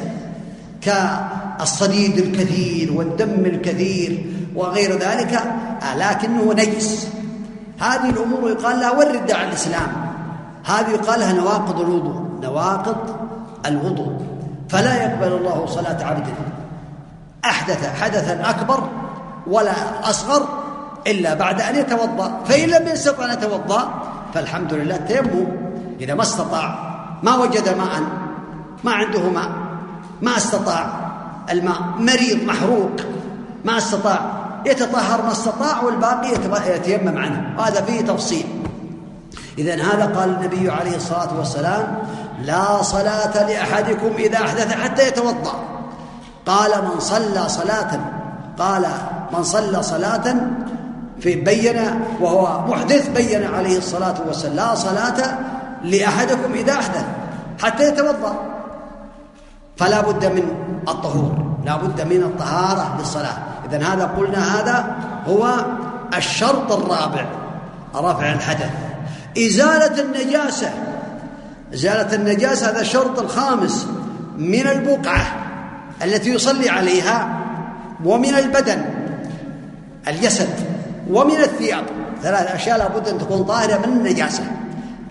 كالصديد الكثير والدم الكثير وغير ذلك لكنه نجس. هذه الأمور يقال لها والردة عن الإسلام. هذه يقال لها نواقض الوضوء نواقض الوضوء. فلا يقبل الله صلاة عبد أحدث حدثا أكبر ولا أصغر إلا بعد أن يتوضأ. فإن لم يستطع أن يتوضأ فالحمد لله تيمم. إذا ما استطاع ما وجد ماء ما عنده ماء ما استطاع. الماء مريض محروق ما استطاع. يتطهر ما استطاع والباقي يتيمم عنه. هذا فيه تفصيل. إذا هذا قال النبي عليه الصلاة والسلام لا صلاة لأحدكم إذا أحدث حتى يتوضأ. قال من صلى صلاة قال من صلى صلاة في بين وهو محدث بين عليه الصلاة والسلام لا صلاة لأحدكم إذا أحدث حتى يتوضأ. فلا بد من الطهور لا بد من الطهارة للصلاة. إذا هذا قلنا هذا هو الشرط الرابع رفع الحدث. إزالة النجاسة إزالة النجاسة هذا الشرط الخامس من البقعة التي يصلي عليها ومن البدن الجسد ومن الثياب. ثلاث أشياء لابد أن تكون طاهرة من النجاسة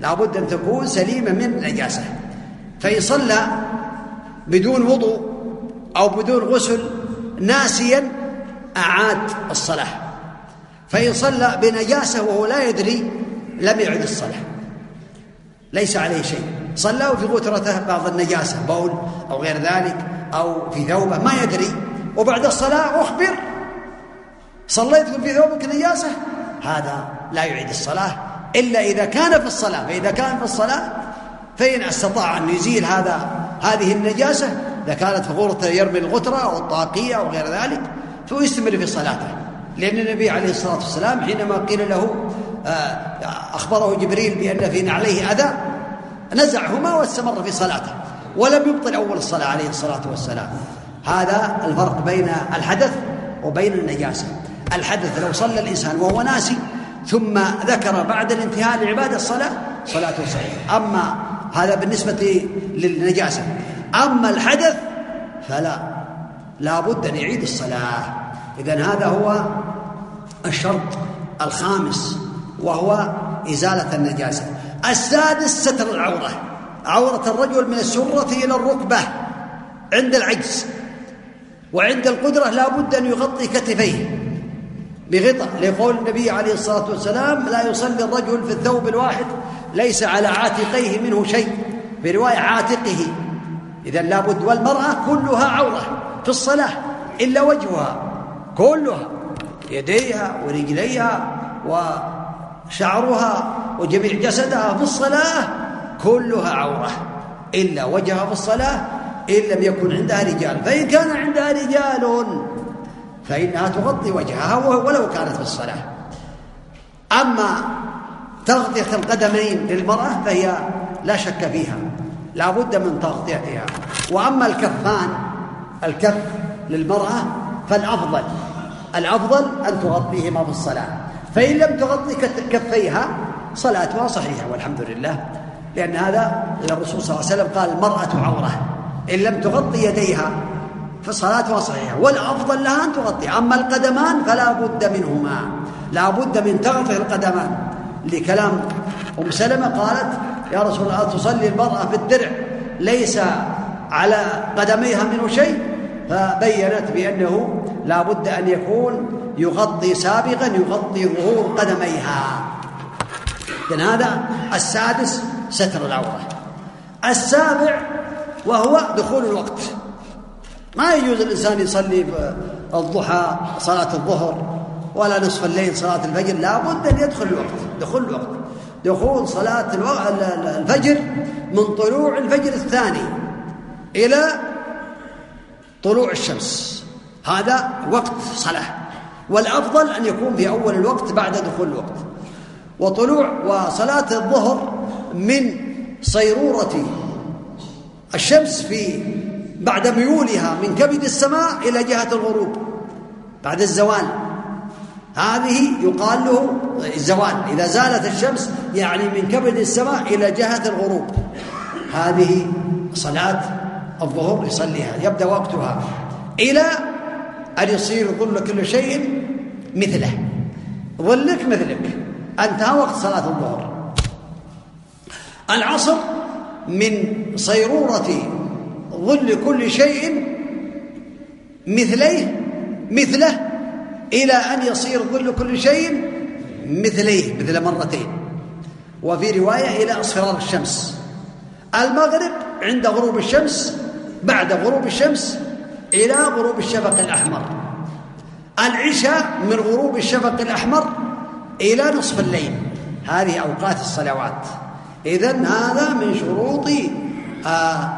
لابد أن تكون سليمة من النجاسة. فإن صلى بدون وضوء أو بدون غسل ناسيا أعاد الصلاة. فإن صلى بنجاسة وهو لا يدري لم يعد الصلاة. ليس عليه شيء. صلى وفي غترته بعض النجاسة بول أو غير ذلك أو في ثوبه ما يدري. وبعد الصلاة أخبر. صليت في ثوبك نجاسة؟ هذا لا يعيد الصلاة. إلا إذا كان في الصلاة. فإذا كان في الصلاة فإن استطاع أن يزيل هذا هذه النجاسة إذا كانت في غرته يرمي الغترة أو الطاقية أو غير ذلك فيستمر في صلاته. لأن النبي عليه الصلاة والسلام حينما قيل له آه، أخبره جبريل بأن في نعليه أذى نزعهما واستمر في صلاته ولم يبطل أول الصلاة عليه الصلاة والسلام. هذا الفرق بين الحدث وبين النجاسة. الحدث لو صلى الإنسان وهو ناسي ثم ذكر بعد الانتهاء لعبادة الصلاة صلاته صحيحة. أما هذا بالنسبة للنجاسة. أما الحدث فلا لا بد أن يعيد الصلاة. إذا هذا هو الشرط الخامس وهو إزالة النجاسة. السادس ستر العورة. عورة الرجل من السرة إلى الركبة عند العجز وعند القدرة لا بد أن يغطي كتفيه. بغطاء لقول النبي عليه الصلاة والسلام لا يصلي الرجل في الثوب الواحد ليس على عاتقيه منه شيء. في رواية عاتقه إذا لابد والمرأة كلها عورة في الصلاة إلا وجهها. كلها يديها ورجليها وشعرها وجميع جسدها في الصلاة كلها عورة إلا وجهها في الصلاة إن لم يكن عندها رجال. فإن كان عندها رجال فإنها تغطي وجهها ولو كانت في الصلاة. أما تغطية القدمين للمرأة فهي لا شك فيها لا بد من تغطيتها. وأما الكفان الكف للمرأة فالأفضل. الأفضل أن تغطيهما في الصلاة. فإن لم تغطي كفيها صلاتها صحيحة والحمد لله. لأن هذا الرسول صلى الله عليه وسلم قال المرأة عورة. إن لم تغطي يديها فصلاتها صحيحة. والأفضل لها أن تغطي. أما القدمان فلا بد منهما. لا بد من تغطية القدمان. لكلام أم سلمة قالت يا رسول الله تصلي المرأة في الدرع ليس على قدميها منه شيء. فبينت بأنه لا بد أن يكون يغطي سابقا يغطي ظهور قدميها. إذن هذا السادس ستر العورة. السابع وهو دخول الوقت. ما يجوز الإنسان يصلي الضحى صلاة الظهر ولا نصف الليل صلاة الفجر لا بد أن يدخل الوقت. دخول الوقت. دخول صلاة الفجر من طلوع الفجر الثاني إلى طلوع الشمس. هذا وقت صلاة. والأفضل أن يكون في أول الوقت بعد دخول الوقت. وطلوع وصلاة الظهر من صيرورة الشمس في بعد ميولها من كبد السماء إلى جهة الغروب بعد الزوال. هذه يقال له الزوال. إذا زالت الشمس يعني من كبد السماء إلى جهة الغروب. هذه صلاة الظهر يصليها يبدأ وقتها. إلى أن يصير ظل كل شيء مثله. ظلك مثلك. انتهى وقت صلاة الظهر. العصر من صيرورة ظل كل شيء مثليه مثله إلى أن يصير ظل كل شيء مثليه مثل مرتين. وفي رواية إلى اصفرار الشمس. المغرب عند غروب الشمس بعد غروب الشمس إلى غروب الشفق الأحمر. العشاء من غروب الشفق الأحمر إلى نصف الليل. هذه أوقات الصلوات. إذا هذا من شروط آه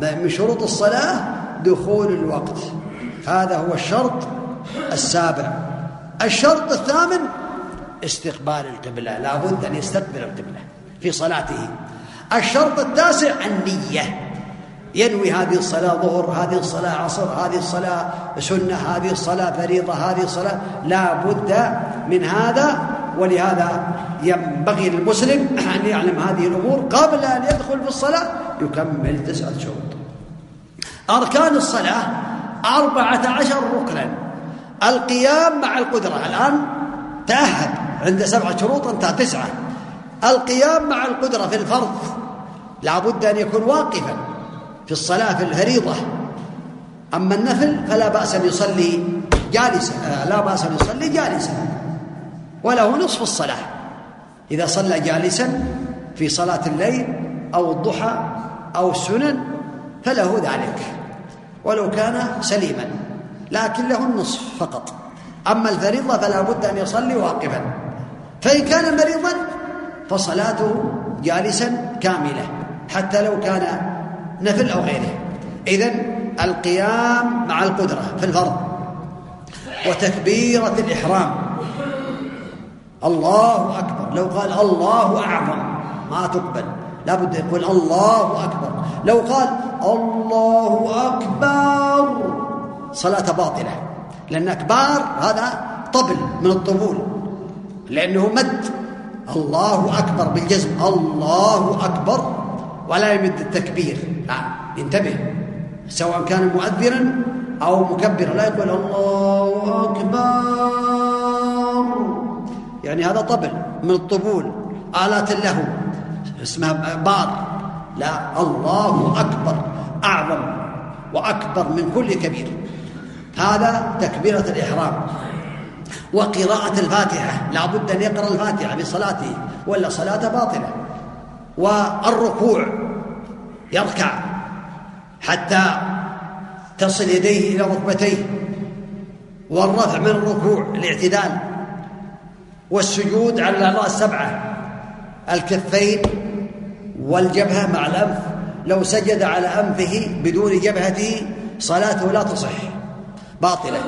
من شروط الصلاة دخول الوقت. هذا هو الشرط السابع. الشرط الثامن استقبال القبلة. لا بد أن يستقبل القبلة في صلاته. الشرط التاسع النية. ينوي هذه الصلاة ظهر هذه الصلاة عصر هذه الصلاة سنة هذه الصلاة فريضة هذه الصلاة لا بد من هذا ولهذا ينبغي للمسلم (clears throat) أن يعلم هذه الأمور قبل أن يدخل في الصلاة يكمل تسعة شروط أركان الصلاة أربعة عشر ركنا. القيام مع القدرة. الآن تأهب. عند سبعة شروط انتهى تسعة. القيام مع القدرة في الفرض. لا بد أن يكون واقفا. في الصلاة في الفريضة. أما النفل فلا بأس أن يصلي جالسا آه، لا بأس أن يصلي جالسا وله نصف الصلاة. إذا صلى جالسا في صلاة الليل أو الضحى أو السنن فله ذلك ولو كان سليما لكن له النصف فقط. أما الفريضة فلا بد أن يصلي واقفا فإن كان مريضا فصلاته جالسا كاملة حتى لو كان نفل أو غيره. إذن القيام مع القدرة في الفرض وتكبيرة الإحرام. الله أكبر. لو قال الله أعظم ما تقبل لابد يقول الله أكبر. لو قال الله أكبر صلاة باطلة. لأن أكبار هذا طبل من الطبول. لأنه مد. الله أكبر بالجزم. الله أكبر. ولا يمد التكبير. لا انتبه. سواء كان مؤذنا أو مكبرا. لا يقول الله أكبر. يعني هذا طبل من الطبول. آلات له. اسمها بار. لا الله أكبر. أعظم وأكبر من كل كبير. هذا تكبيرة الإحرام وقراءة الفاتحة. لا بد أن يقرأ الفاتحة في صلاته ولا صلاة باطلة. والركوع يركع حتى تصل يديه إلى ركبتيه والرفع من الركوع الاعتدال والسجود على الأعضاء السبعة الكفين والجبهة مع الأنف لو سجد على أنفه بدون جبهته صلاته لا تصح باطلة.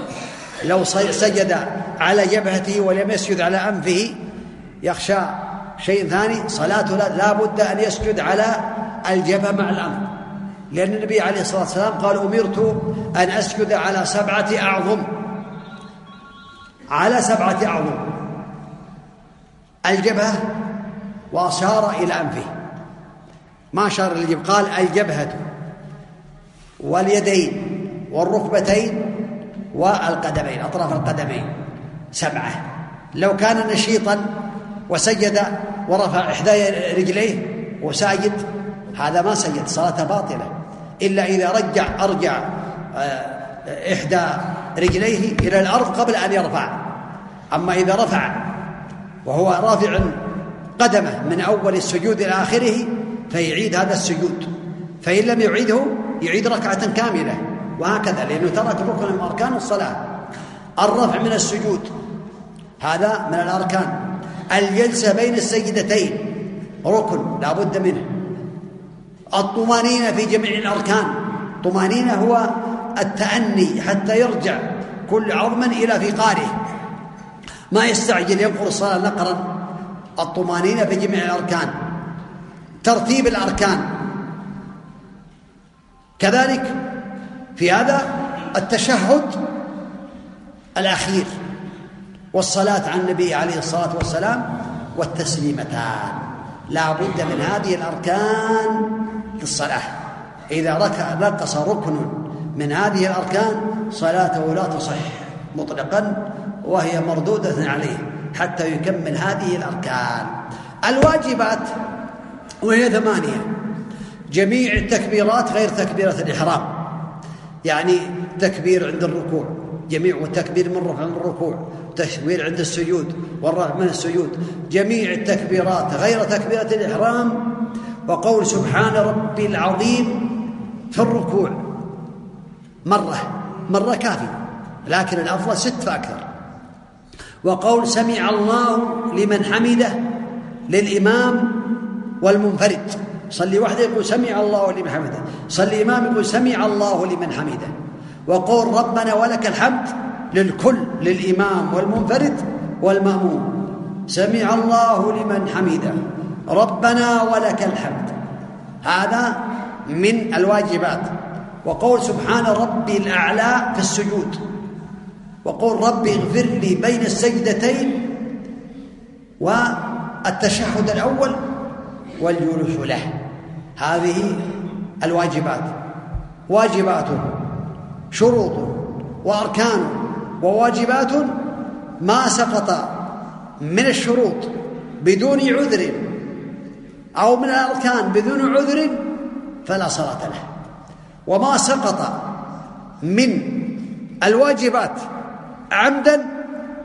لو سجد على جبهته ولم يسجد على أنفه يخشى شيء ثاني صلاته لا بد أن يسجد على الجبهة مع الأنف لأن النبي عليه الصلاة والسلام قال أمرت أن أسجد على سبعة أعظم. على سبعة أعظم. الجبهة وأشار إلى أنفه. ما أشار الجبهة قال الجبهة واليدين والركبتين والقدمين أطراف القدمين سبعة. لو كان نشيطا وسجد ورفع إحدى رجليه وساجد. هذا ما سجد صلاته باطلة. إلا إذا رجع أرجع آه، إحدى رجليه إلى الأرض قبل أن يرفع. أما إذا رفع وهو رافع قدمه من أول السجود إلى آخره فيعيد هذا السجود. فإن لم يعيده يعيد ركعة كاملة. وهكذا لأنه ترك ركن من أركان الصلاة. الرفع من السجود هذا من الأركان. الجلسة بين السجدتين. ركن لا بد منه. الطمأنينة في جميع الأركان. طمأنينة هو التأني حتى يرجع كل عظم إلى فقاره. ما يستعجل ينقل الصلاة نقرا. الطمأنينة في جميع الأركان. ترتيب الأركان. كذلك في هذا التشهد الأخير. والصلاة على النبي عليه الصلاة والسلام والتسليمتان. لا بد من هذه الأركان للصلاة. إذا نقص ركن من هذه الأركان صلاته لا تصح مطلقا وهي مردودة عليه حتى يكمل هذه الأركان. الواجبات وهي ثمانية. جميع التكبيرات غير تكبيرة الإحرام. يعني تكبير عند الركوع جميع والتكبير من رفع الركوع تكبير عند السجود والرفع من السجود. جميع التكبيرات غير تكبيرة الإحرام. وقول سبحان ربي العظيم في الركوع. مرة مرة كافي لكن الأفضل ست فأكثر. وقول سمع الله لمن حمده للإمام والمنفرد. صلي وحده يقول سمع الله لمن حمده. صلي إمام يقول سمع الله لمن حمده. وقول ربنا ولك الحمد للكل للإمام والمنفرد والمأموم. سمع الله لمن حمده. ربنا ولك الحمد. هذا من الواجبات. وقول سبحان ربي الأعلى في السجود. وقول ربي اغفر لي بين السجدتين والتشهد الأول والجلوس له. هذه الواجبات. واجبات شروط وأركان وواجبات ما سقط من الشروط بدون عذر أو من الأركان بدون عذر فلا صلاة له. وما سقط من الواجبات عمدا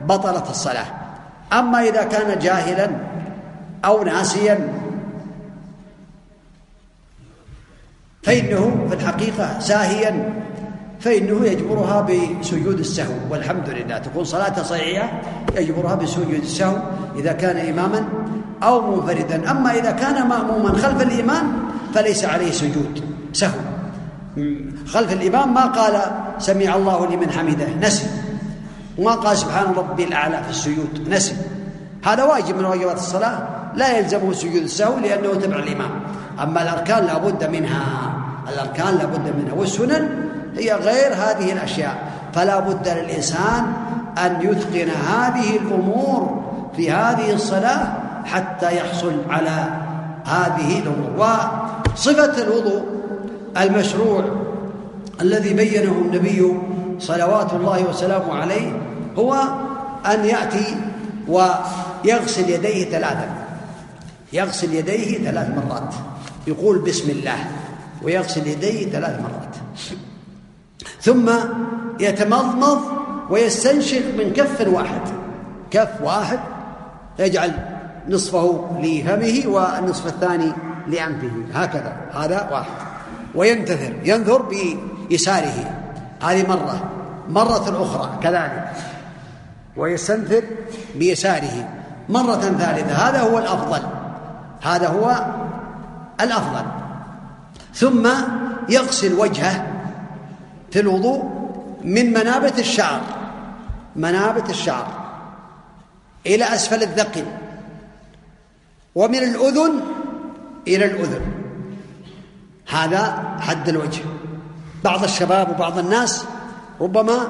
بطلت الصلاة. أما إذا كان جاهلا أو ناسيا فإنه في الحقيقة ساهيا فإنه يجبرها بسجود السهو والحمد لله. تكون صلاته صحيحة يجبرها بسجود السهو إذا كان إماما أو منفردا. أما إذا كان مأموما خلف الإمام فليس عليه سجود سهو. خلف الإمام ما قال سمع الله لمن حمده نسي. وما قال سبحان ربي الأعلى في السجود نسي. هذا واجب من واجبات الصلاة لا يلزمه سجود السهو لأنه تبع الإمام. أما الأركان لا بد منها الأركان لا بد منها. والسنن هي غير هذه الأشياء. فلا بد للإنسان أن يتقن هذه الأمور في هذه الصلاة حتى يحصل على هذه الأمور. وصفة الوضوء المشروع الذي بينه النبي صلوات الله وسلامه عليه هو أن يأتي ويغسل يديه ثلاثا يغسل يديه ثلاث مرات. يقول بسم الله. ويغسل يديه ثلاث مرات. ثم يتمضمض ويستنشق من كف واحد. كف واحد يجعل نصفه لفمه والنصف الثاني لأنفه. هكذا. هذا واحد. وينتثر. ينثر بيساره. هذه مرة. مرة أخرى. كذلك. ويستنثر بيساره. مرة ثالثة. هذا هو الأفضل. هذا هو الأفضل. ثم يغسل وجهه في الوضوء من منابت الشعر منابت الشعر إلى أسفل الذقن ومن الأذن إلى الأذن. هذا حد الوجه. بعض الشباب وبعض الناس ربما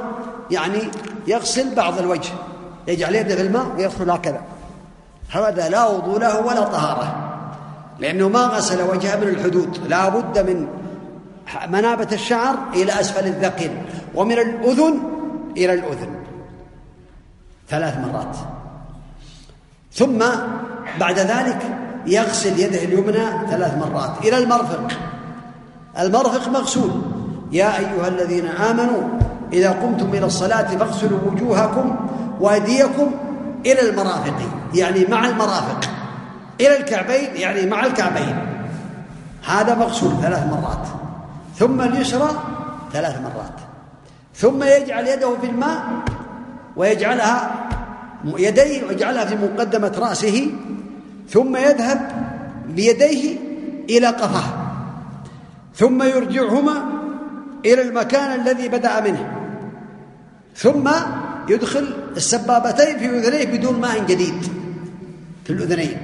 يعني يغسل بعض الوجه يجعل يده في الماء ويغسل هكذا. هذا لا وضوء له ولا طهارة لأنه ما غسل وجهه من الحدود لا بد من منابت الشعر إلى أسفل الذقن ومن الأذن إلى الأذن ثلاث مرات. ثم بعد ذلك يغسل يده اليمنى ثلاث مرات إلى المرفق. المرفق مغسول. يا أيها الذين آمنوا إذا قمتم إلى الصلاة فاغسلوا وجوهكم وأيديكم إلى المرافق يعني مع المرافق. إلى الكعبين يعني مع الكعبين. هذا مغسول ثلاث مرات. ثم اليسرى ثلاث مرات. ثم يجعل يده في الماء ويجعلها يديه ويجعلها في مقدمة رأسه ثم يذهب بيديه إلى قفاه ثم يرجعهما إلى المكان الذي بدأ منه ثم يدخل السبابتين في أذنيه بدون ماء جديد في الأذنين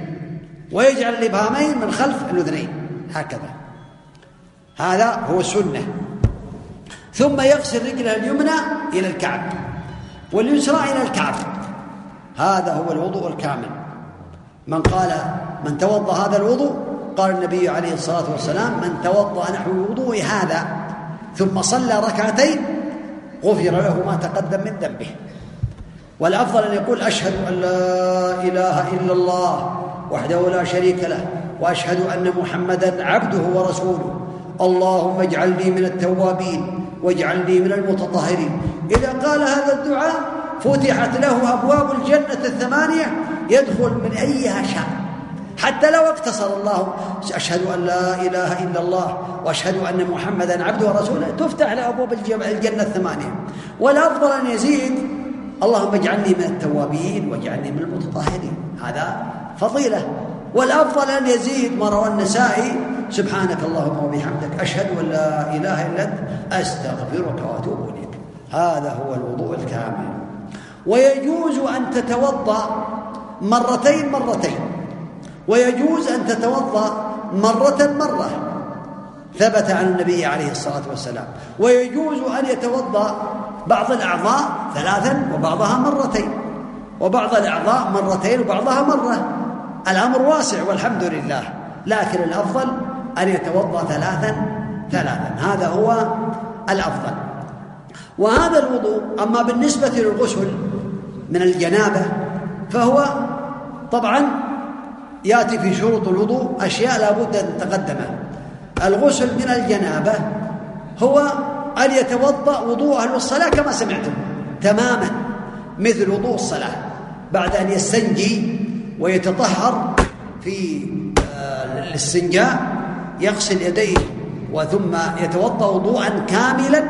ويجعل الإبهامين من خلف الأذنين هكذا. هذا هو السنة. ثم يغسل رجله اليمنى إلى الكعب واليسرى إلى الكعب. هذا هو الوضوء الكامل. من قال من توضأ هذا الوضوء قال النبي عليه الصلاة والسلام من توضأ نحو الوضوء هذا ثم صلى ركعتين غفر له ما تقدم من ذنبه. والأفضل أن يقول أشهد أن لا إله إلا الله وحده لا شريك له وأشهد أن محمدا عبده ورسوله. اللهم اجعلني من التوابين واجعلني من المتطهرين. إذا قال هذا الدعاء فتحت له أبواب الجنة الثمانية يدخل من أيها شاء حتى لو اقتصر الله أشهد أن لا إله إلا الله وأشهد أن محمدا عبده ورسوله تفتح له أبواب الجنة الثمانية. والأفضل أن يزيد اللهم اجعلني من التوابين واجعلني من المتطهرين. هذا فضيلة. والأفضل أن يزيد ما روى النسائي سبحانك اللهم وبحمدك أشهد أن لا إله إلا أنت أستغفرك وأتوب إليك. هذا هو الوضوء الكامل. ويجوز أن تتوضأ مرتين مرتين. ويجوز أن تتوضأ مرة مرة. ثبت عن النبي عليه الصلاة والسلام. ويجوز أن يتوضأ بعض الأعضاء ثلاثا وبعضها مرتين. وبعض الأعضاء مرتين وبعضها مرة. الأمر واسع والحمد لله. لكن الأفضل أن يتوضأ ثلاثا ثلاثا. هذا هو الأفضل. وهذا الوضوء أما بالنسبة للغسل من الجنابة فهو طبعا يأتي في شروط الوضوء أشياء لا بد أن تقدمها. الغسل من الجنابة هو أن يتوضأ وضوءه للصلاة كما سمعتم تماما مثل وضوء الصلاة. بعد أن يستنجي ويتطهر في آه، الاستنجاء يغسل يديه وثم يتوضأ وضوءا كاملا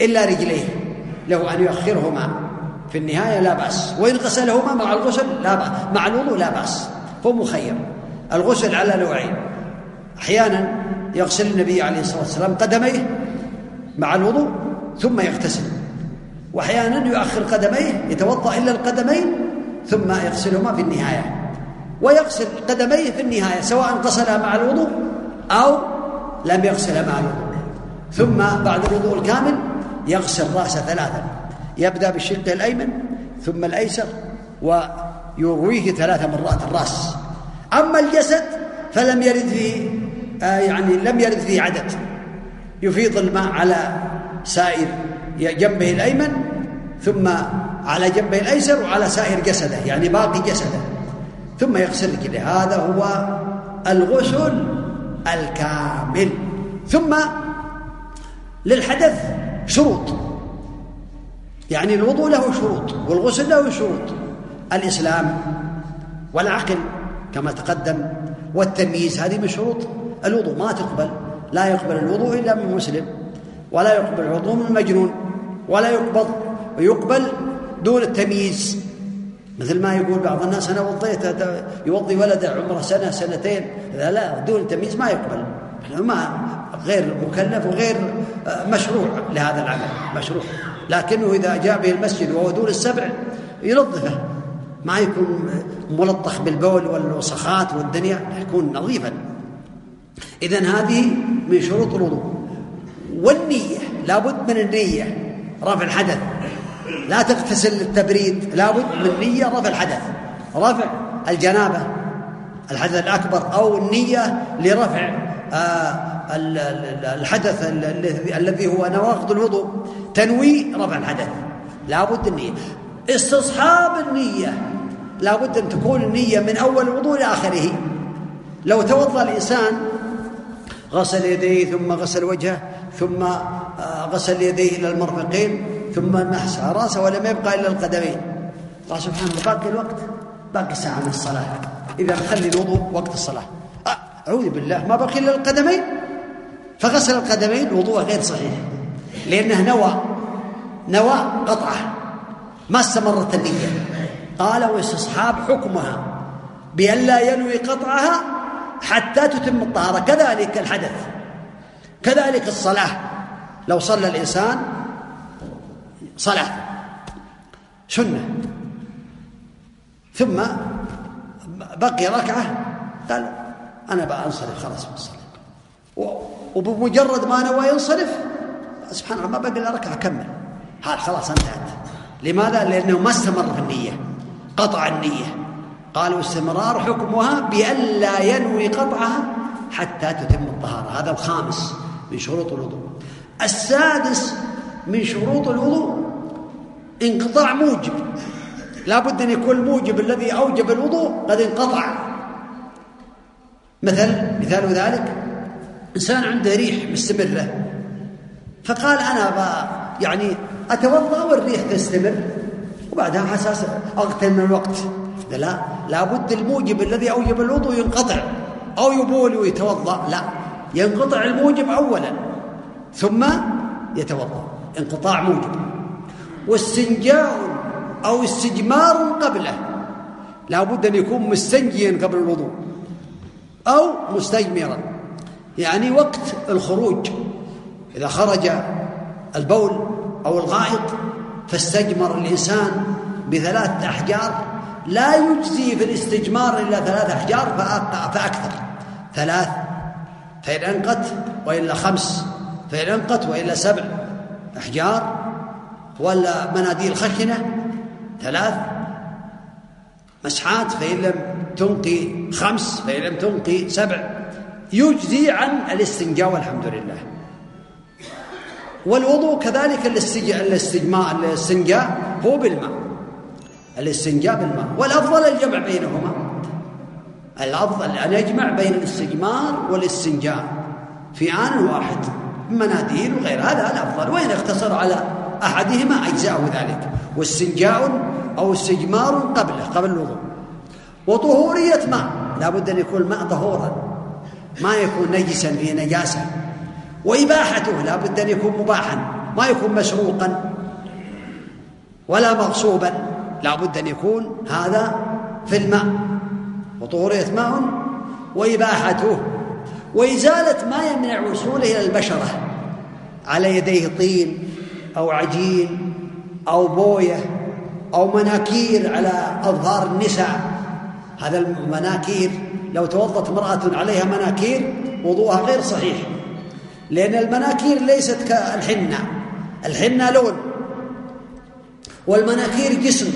إلا رجليه له أن يؤخرهما. في النهاية لا بأس. وإن غسلهما مع الغسل لا بأس مع الوضوء لا بأس. هو مخير. الغسل على نوعين. أحيانا يغسل النبي عليه الصلاة والسلام قدميه مع الوضوء ثم يغتسل. وأحيانا يؤخر قدميه يتوضأ إلا القدمين م يغسلهما في النهاية. ويغسل قدميه في النهاية سواء غسلها مع الوضوء أو لم يغسلها مع الوضوء. ثم بعد الوضوء الكامل يغسل رأسه ثلاثا يبدأ بالشق الأيمن ثم الأيسر ويرويه ثلاث مرات الرأس. أما الجسد فلم يرد فيه آه يعني لم يرد فيه عدد. يفيض الماء على سائر جنبه الأيمن ثم على جنبه الأيسر وعلى سائر جسده يعني باقي جسده. ثم يغسل رجله هذا هو الغسل الكامل. ثم للحدث شروط. يعني الوضوء له شروط والغسل له شروط. الإسلام والعقل كما تقدم والتمييز هذه من شروط الوضوء. ما تقبل لا يقبل الوضوء إلا من مسلم ولا يقبل الوضوء من مجنون ولا يقبض ويقبل دون التمييز. مثل ما يقول بعض الناس أنا وضيت يوضي ولده عمره سنة سنتين. لا لا دون التمييز ما يقبل. ما غير مكلف وغير آه، مشروع لهذا العمل مشروع. لكنه إذا جاء به المسجد وهو دون السبع ينظفه ما يكون ملطخ بالبول والوسخات والدنيا يكون نظيفا. اذا هذه من شروط الوضوء. والنية لابد من النية. رفع الحدث. لا تغتسل للتبريد لابد من نية رفع الحدث. رفع الجنابة الحدث الأكبر أو النية لرفع آه، الحدث الذي هو نواقض الوضوء. تنوي رفع الحدث. لابد النية. استصحاب النية. لابد أن تكون النية من أول الوضوء إلى آخره. لو توضأ الإنسان غسل يديه ثم غسل وجهه ثم آه، غسل يديه إلى المرفقين ثم مسح راسه ولم يبقى إلا القدمين. قال سبحانه باقي الوقت باقي ساعة من الصلاة. إذا خلي الوضوء وقت الصلاة. أعوذ بالله ما بقي إلا القدمين. فغسل القدمين وضوء غير صحيح. لأنه نوى نوى قطعة. ما استمرت النية. قال واستصحاب حكمها بأن لا ينوي قطعها حتى تتم الطهارة. كذلك الحدث. كذلك الصلاة. لو صلى الإنسان صلاة. سنة. ثم بقي ركعة. قال أنا بقى أنصرف خلاص الصلاة. وبمجرد ما نوى ينصرف سبحان الله ما بقي إلا ركعة كمل. هذا خلاص انتهت. لماذا؟ لأنه ما استمر في النية. قطع النية. قالوا استمرار حكمها بألا ينوي قطعها حتى تتم الطهارة. هذا الخامس من شروط الوضوء. السادس من شروط الوضوء. انقطاع موجب. لا بد أن يكون الموجب الذي أوجب الوضوء قد انقطع. مثل مثال ذلك إنسان عنده ريح مستمرة. فقال أنا يعني أتوضأ والريح تستمر وبعدها حساس أغتنم الوقت. لا لابد الموجب الذي أوجب الوضوء ينقطع. أو يبول ويتوضأ. لا ينقطع الموجب أولا ثم يتوضأ. انقطاع موجب. واستنجاء أو استجمار قبله. لا بد أن يكون مستنجيا قبل الوضوء. أو مستجمرا. يعني وقت الخروج. إذا خرج البول أو الغائط فاستجمر الإنسان بثلاث أحجار. لا يجزي في الاستجمار إلا ثلاث أحجار فأكثر. ثلاث. فإن أنقت وإلا خمس. فإن أنقت وإلا سبع. أحجار ولا مناديل خشنة؟ ثلاث. مسحات فإن لم تنقي خمس فإن لم تنقي سبع. يجزي عن الاستنجاء والحمد لله. والوضوء كذلك الاستجماء الاستنجاء هو بالماء. الاستنجاء بالماء. والأفضل الجمع بينهما. الأفضل أن يجمع بين الاستجمار والاستنجاء في آن واحد. مناديل وغير هذا الأفضل وإن اقتصر على أحدهما أجزاءه ذلك. واستنجاء أو استجمار قبله قبل الوضوء. وطهورية ماء لا بد أن يكون الماء طهورا ما يكون نجسا فيه نجاسة. وإباحته لا بد أن يكون مباحا ما يكون مسروقا ولا مغصوبا. لا بد أن يكون هذا في الماء. وطهورية ماء وإباحته. وإزالة ما يمنع وصوله إلى البشرة على يديه طين أو عجين أو بوية أو مناكير على أظهار النساء. هذا المناكير لو توضت امرأة عليها مناكير وضوءها غير صحيح. لأن المناكير ليست كالحنة. الحنة لون. والمناكير جسم.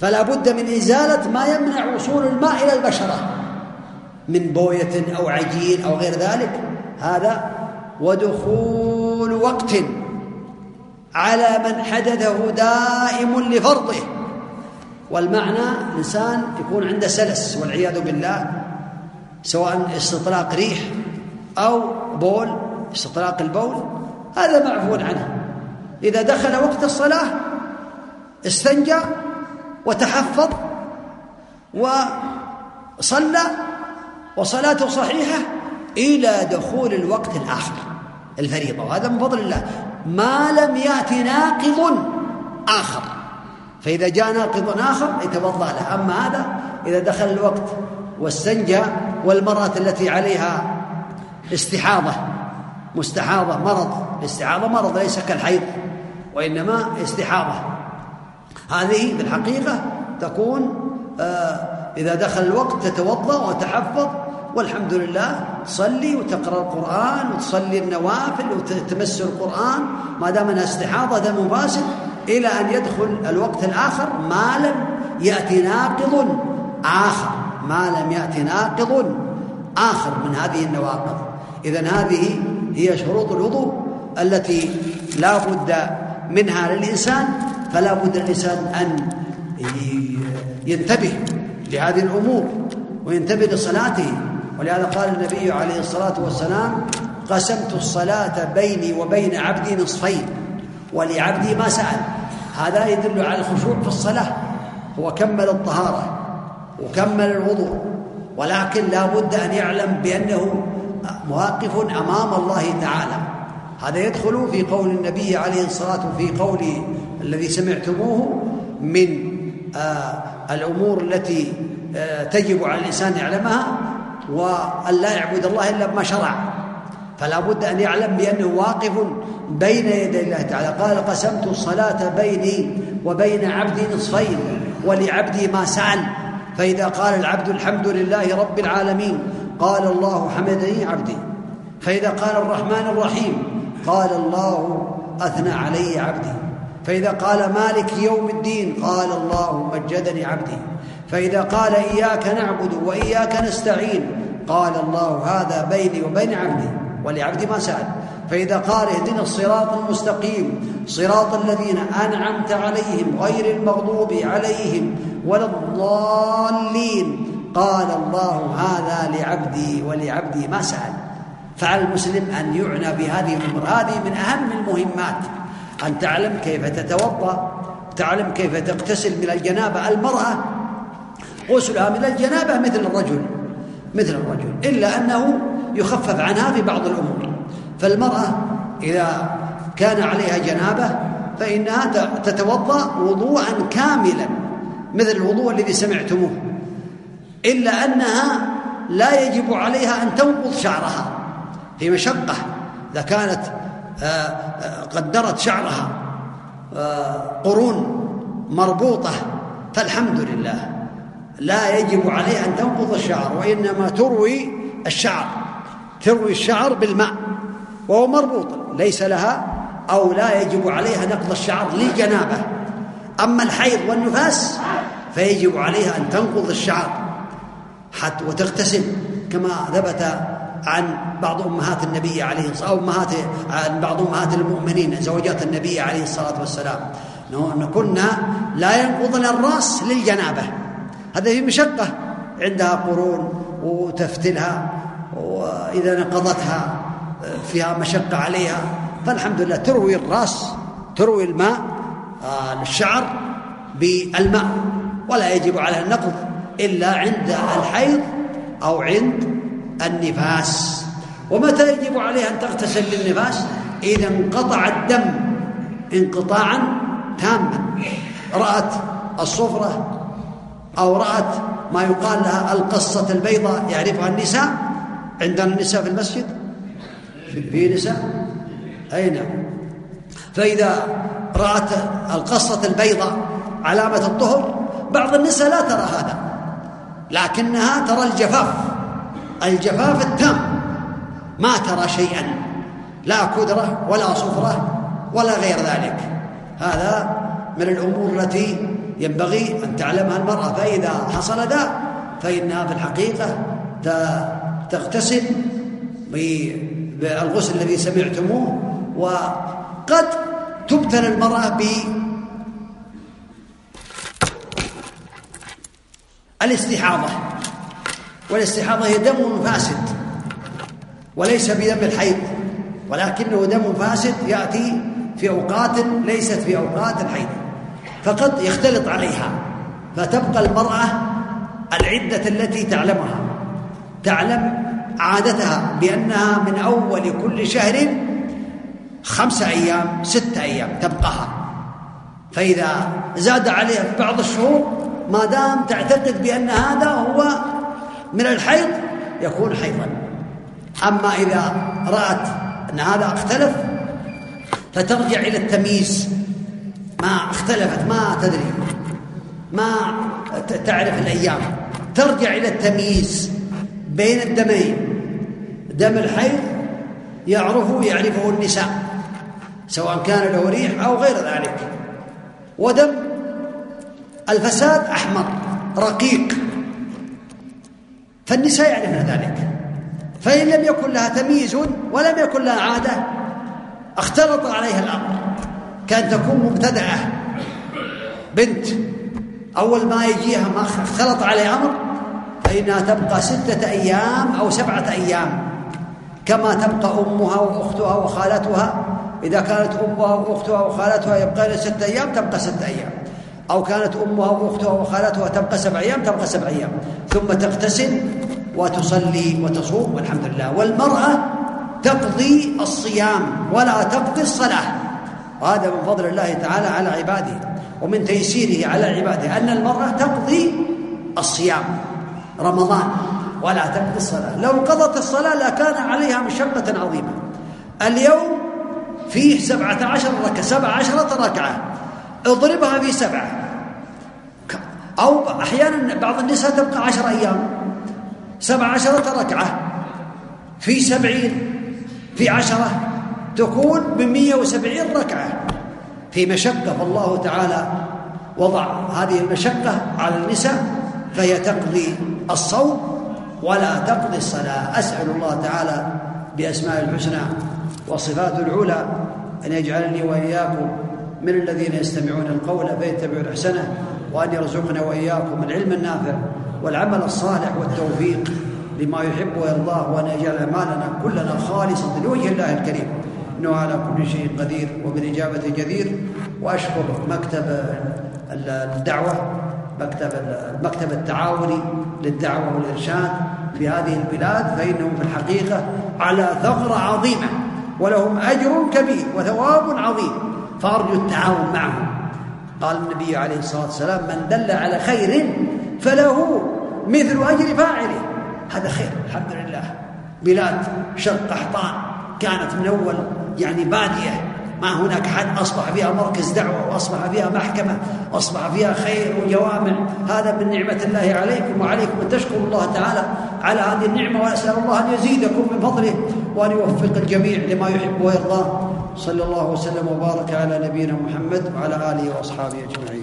فلا بد من إزالة ما يمنع وصول الماء إلى البشرة. من بوية أو عجين أو غير ذلك هذا ودخول وقت على من حدثه دائم لفرضه. والمعنى الإنسان يكون عنده سلس والعياذ بالله سواء استطلاق ريح أو بول استطلاق البول هذا معفو عنه. إذا دخل وقت الصلاة استنجى وتحفظ وصلى وصلاته صحيحة إلى دخول الوقت الآخر الفريضة. وهذا من فضل الله. ما لم يأتي ناقض آخر. فإذا جاء ناقض آخر يتوضأ له. أما هذا إذا دخل الوقت واستنجى والمرأة التي عليها استحاضة مستحاضة مرض. الاستحاضة مرض ليس كالحيض وإنما استحاضة. هذه في الحقيقة تكون آه إذا دخل الوقت تتوضأ وتحفظ والحمد لله تصلي وتقرأ القرآن وتصلي النوافل وتمس القرآن ما دام أنها استحاضة دم فاسد إلى أن يدخل الوقت الآخر ما لم يأتي ناقض آخر ما لم يأتي ناقض آخر من هذه النواقض. إذا هذه هي شروط الوضوء التي لا بد منها للإنسان فلا بد للإنسان أن ينتبه لهذه الأمور وينتبه لصلاته ولهذا قال النبي عليه الصلاة والسلام قسمت الصلاة بيني وبين عبدي نصفين ولعبدي ما سأل. هذا يدل على الخشوع في الصلاة. هو كمل الطهارة وكمل الوضوء ولكن لا بد أن يعلم بأنه مواقف أمام الله تعالى. هذا يدخل في قول النبي عليه الصلاة في قول الذي سمعتموه من آه الأمور التي آه تجب على الإنسان يعلمها وأن لا يعبد الله إلا بما شرع. فلا بد أن يعلم بأنه واقف بين يدي الله تعالى. قال قسمت الصلاة بيني وبين عبدي نصفين ولعبدي ما سأل. فإذا قال العبد الحمد لله رب العالمين. قال الله حمدني عبدي. فإذا قال الرحمن الرحيم قال الله أثنى علي عبدي. فإذا قال مالك يوم الدين قال الله مجدني عبدي. فإذا قال إياك نعبد وإياك نستعين قال الله هذا بيني وبين عبدي ولعبدي ما سأل. فإذا قال اهدنا الصراط المستقيم صراط الذين أنعمت عليهم غير المغضوب عليهم ولا الضالين قال الله هذا لعبدي ولعبدي ما سأل. فعلى المسلم أن يعنى بهذه الأمور هذه من أهم المهمات. أن تعلم كيف تتوضأ تعلم كيف تغتسل من الجنابة. المرأة غسلها من الجنابة مثل الرجل مثل الرجل إلا أنه يخفف عنها في بعض الأمور. فالمرأة إذا كان عليها جنابة فإنها تتوضأ وضوءا كاملا مثل الوضوء الذي سمعتموه. إلا أنها لا يجب عليها أن تنقض شعرها. في مشقة. إذا كانت قدرت شعرها آه، قرون مربوطة فالحمد لله. لا يجب عليها أن تنقض الشعر وإنما تروي الشعر تروي الشعر بالماء وهو مربوط ليس لها أو لا يجب عليها نقض الشعر للجنابة. أما الحيض والنفاس فيجب عليها أن تنقض الشعر حتى وتغتسل كما ثبت عن بعض أمهات النبي عليه الصلاة أمهات عن بعض أمهات المؤمنين زوجات النبي عليه الصلاة والسلام. إن كنا لا ينقضن الرأس للجنابة. في مشقة عندها قرون وتفتلها وإذا نقضتها فيها مشقة عليها. فالحمد لله تروي الرأس تروي الماء آه، الشعر بالماء. ولا يجب عليها النقض إلا عند الحيض أو عند النفاس. ومتى يجب عليها أن تغتسل للنفاس؟ إذا انقطع الدم. انقطاعا تاما. رأت الصفرة أو رأت ما يقال لها القصة البيضاء يعرفها النساء؟ عندنا النساء في المسجد؟ في نساء؟ أي نعم. فإذا رأت القصة البيضاء علامة الطهر بعض النساء لا ترى هذا لكنها ترى الجفاف. الجفاف التام. ما ترى شيئا. لا كدرة ولا صفرة ولا غير ذلك. هذا من الأمور التي ينبغي أن تعلمها المرأة. فإذا حصل ذا فإنها في الحقيقة تغتسل بالغسل الذي سمعتموه. وقد تبتلى المرأة ب الاستحاضة. والاستحاضة هي دم فاسد وليس بدم الحيض ولكنه دم فاسد يأتي في أوقات ليست في أوقات الحيض فقد يختلط عليها فتبقى المرأة العدة التي تعلمها تعلم عادتها بأنها من أول كل شهر خمسة أيام ستة أيام تبقاها فإذا زاد عليها في بعض الشهور ما دام تعتقد بأن هذا هو من الحيض يكون حيضا. أما إذا رأت أن هذا اختلف فترجع إلى التمييز. ما اختلفت ما تدري ما تعرف الأيام. ترجع إلى التمييز بين الدمين. دم الحيض يعرفه يعرفه النساء سواء كان له ريح أو غير ذلك. ودم الفساد أحمر رقيق. فالنساء يعرفن ذلك. فإن لم يكن لها تمييز ولم يكن لها عادة اختلط عليها الأمر. كان تكون مبتدعة. بنت أول ما يجيها ما اختلط عليها أمر فإنها تبقى ستة أيام أو سبعة أيام. كما تبقى أمها وأختها وخالتها. إذا كانت أمها وأختها وخالتها يبقين ستة أيام تبقى ستة أيام. أو كانت أمها وأختها وخالتها تبقى سبع أيام تبقى سبع أيام. ثم تغتسل وتصلي وتصوم والحمد لله. والمرأة تقضي الصيام ولا تقضي الصلاة. وهذا من فضل الله تعالى على عباده ومن تيسيره على عباده أن المرأة تقضي الصيام رمضان ولا تقضي الصلاة. لو قضت الصلاة لكان عليها مشقة عظيمة. اليوم فيه سبعة عشر ركعة سبع عشرة ركعة اضربها في سبعة أو أحيانا بعض النساء تبقى عشر أيام سبع عشرة ركعة في سبعين في عشرة تكون بمية وسبعين ركعة. في مشقة فالله تعالى وضع هذه المشقة على النساء فهي تقضي الصوم ولا تقضي الصلاة. أسأل الله تعالى بأسماء الحسنى وصفاته العلى أن يجعلني وإياكم من الذين يستمعون القول فيتبعون أحسنه. وأن يرزقنا وإياكم العلم النافع والعمل الصالح والتوفيق لما يحب ويرضاه وأن يجعل أعمالنا كلنا خالصة لوجه الله الكريم. إنه على كل شيء قدير وبالإجابة جدير. وأشكر مكتب الدعوة مكتب المكتب التعاوني للدعوة والإرشاد في هذه البلاد. فإنهم في الحقيقة على ثغرة عظيمة ولهم أجر كبير وثواب عظيم. فأرجو التعاون معهم. قال النبي عليه الصلاة والسلام من دل على خير فله مثل أجر فاعله. هذا خير الحمد لله. بلاد شرق قحطان كانت من أول يعني بادية. ما هناك حد أصبح فيها مركز دعوة وأصبح فيها محكمة وأصبح فيها خير وجوامع. هذا من نعمة الله عليكم وعليكم. أن تشكروا الله تعالى على هذه النعمة وأسأل الله أن يزيدكم من فضله وأن يوفق الجميع لما يحب ويرضاه صلى الله وسلم وبارك على نبينا محمد وعلى آله وأصحابه أجمعين.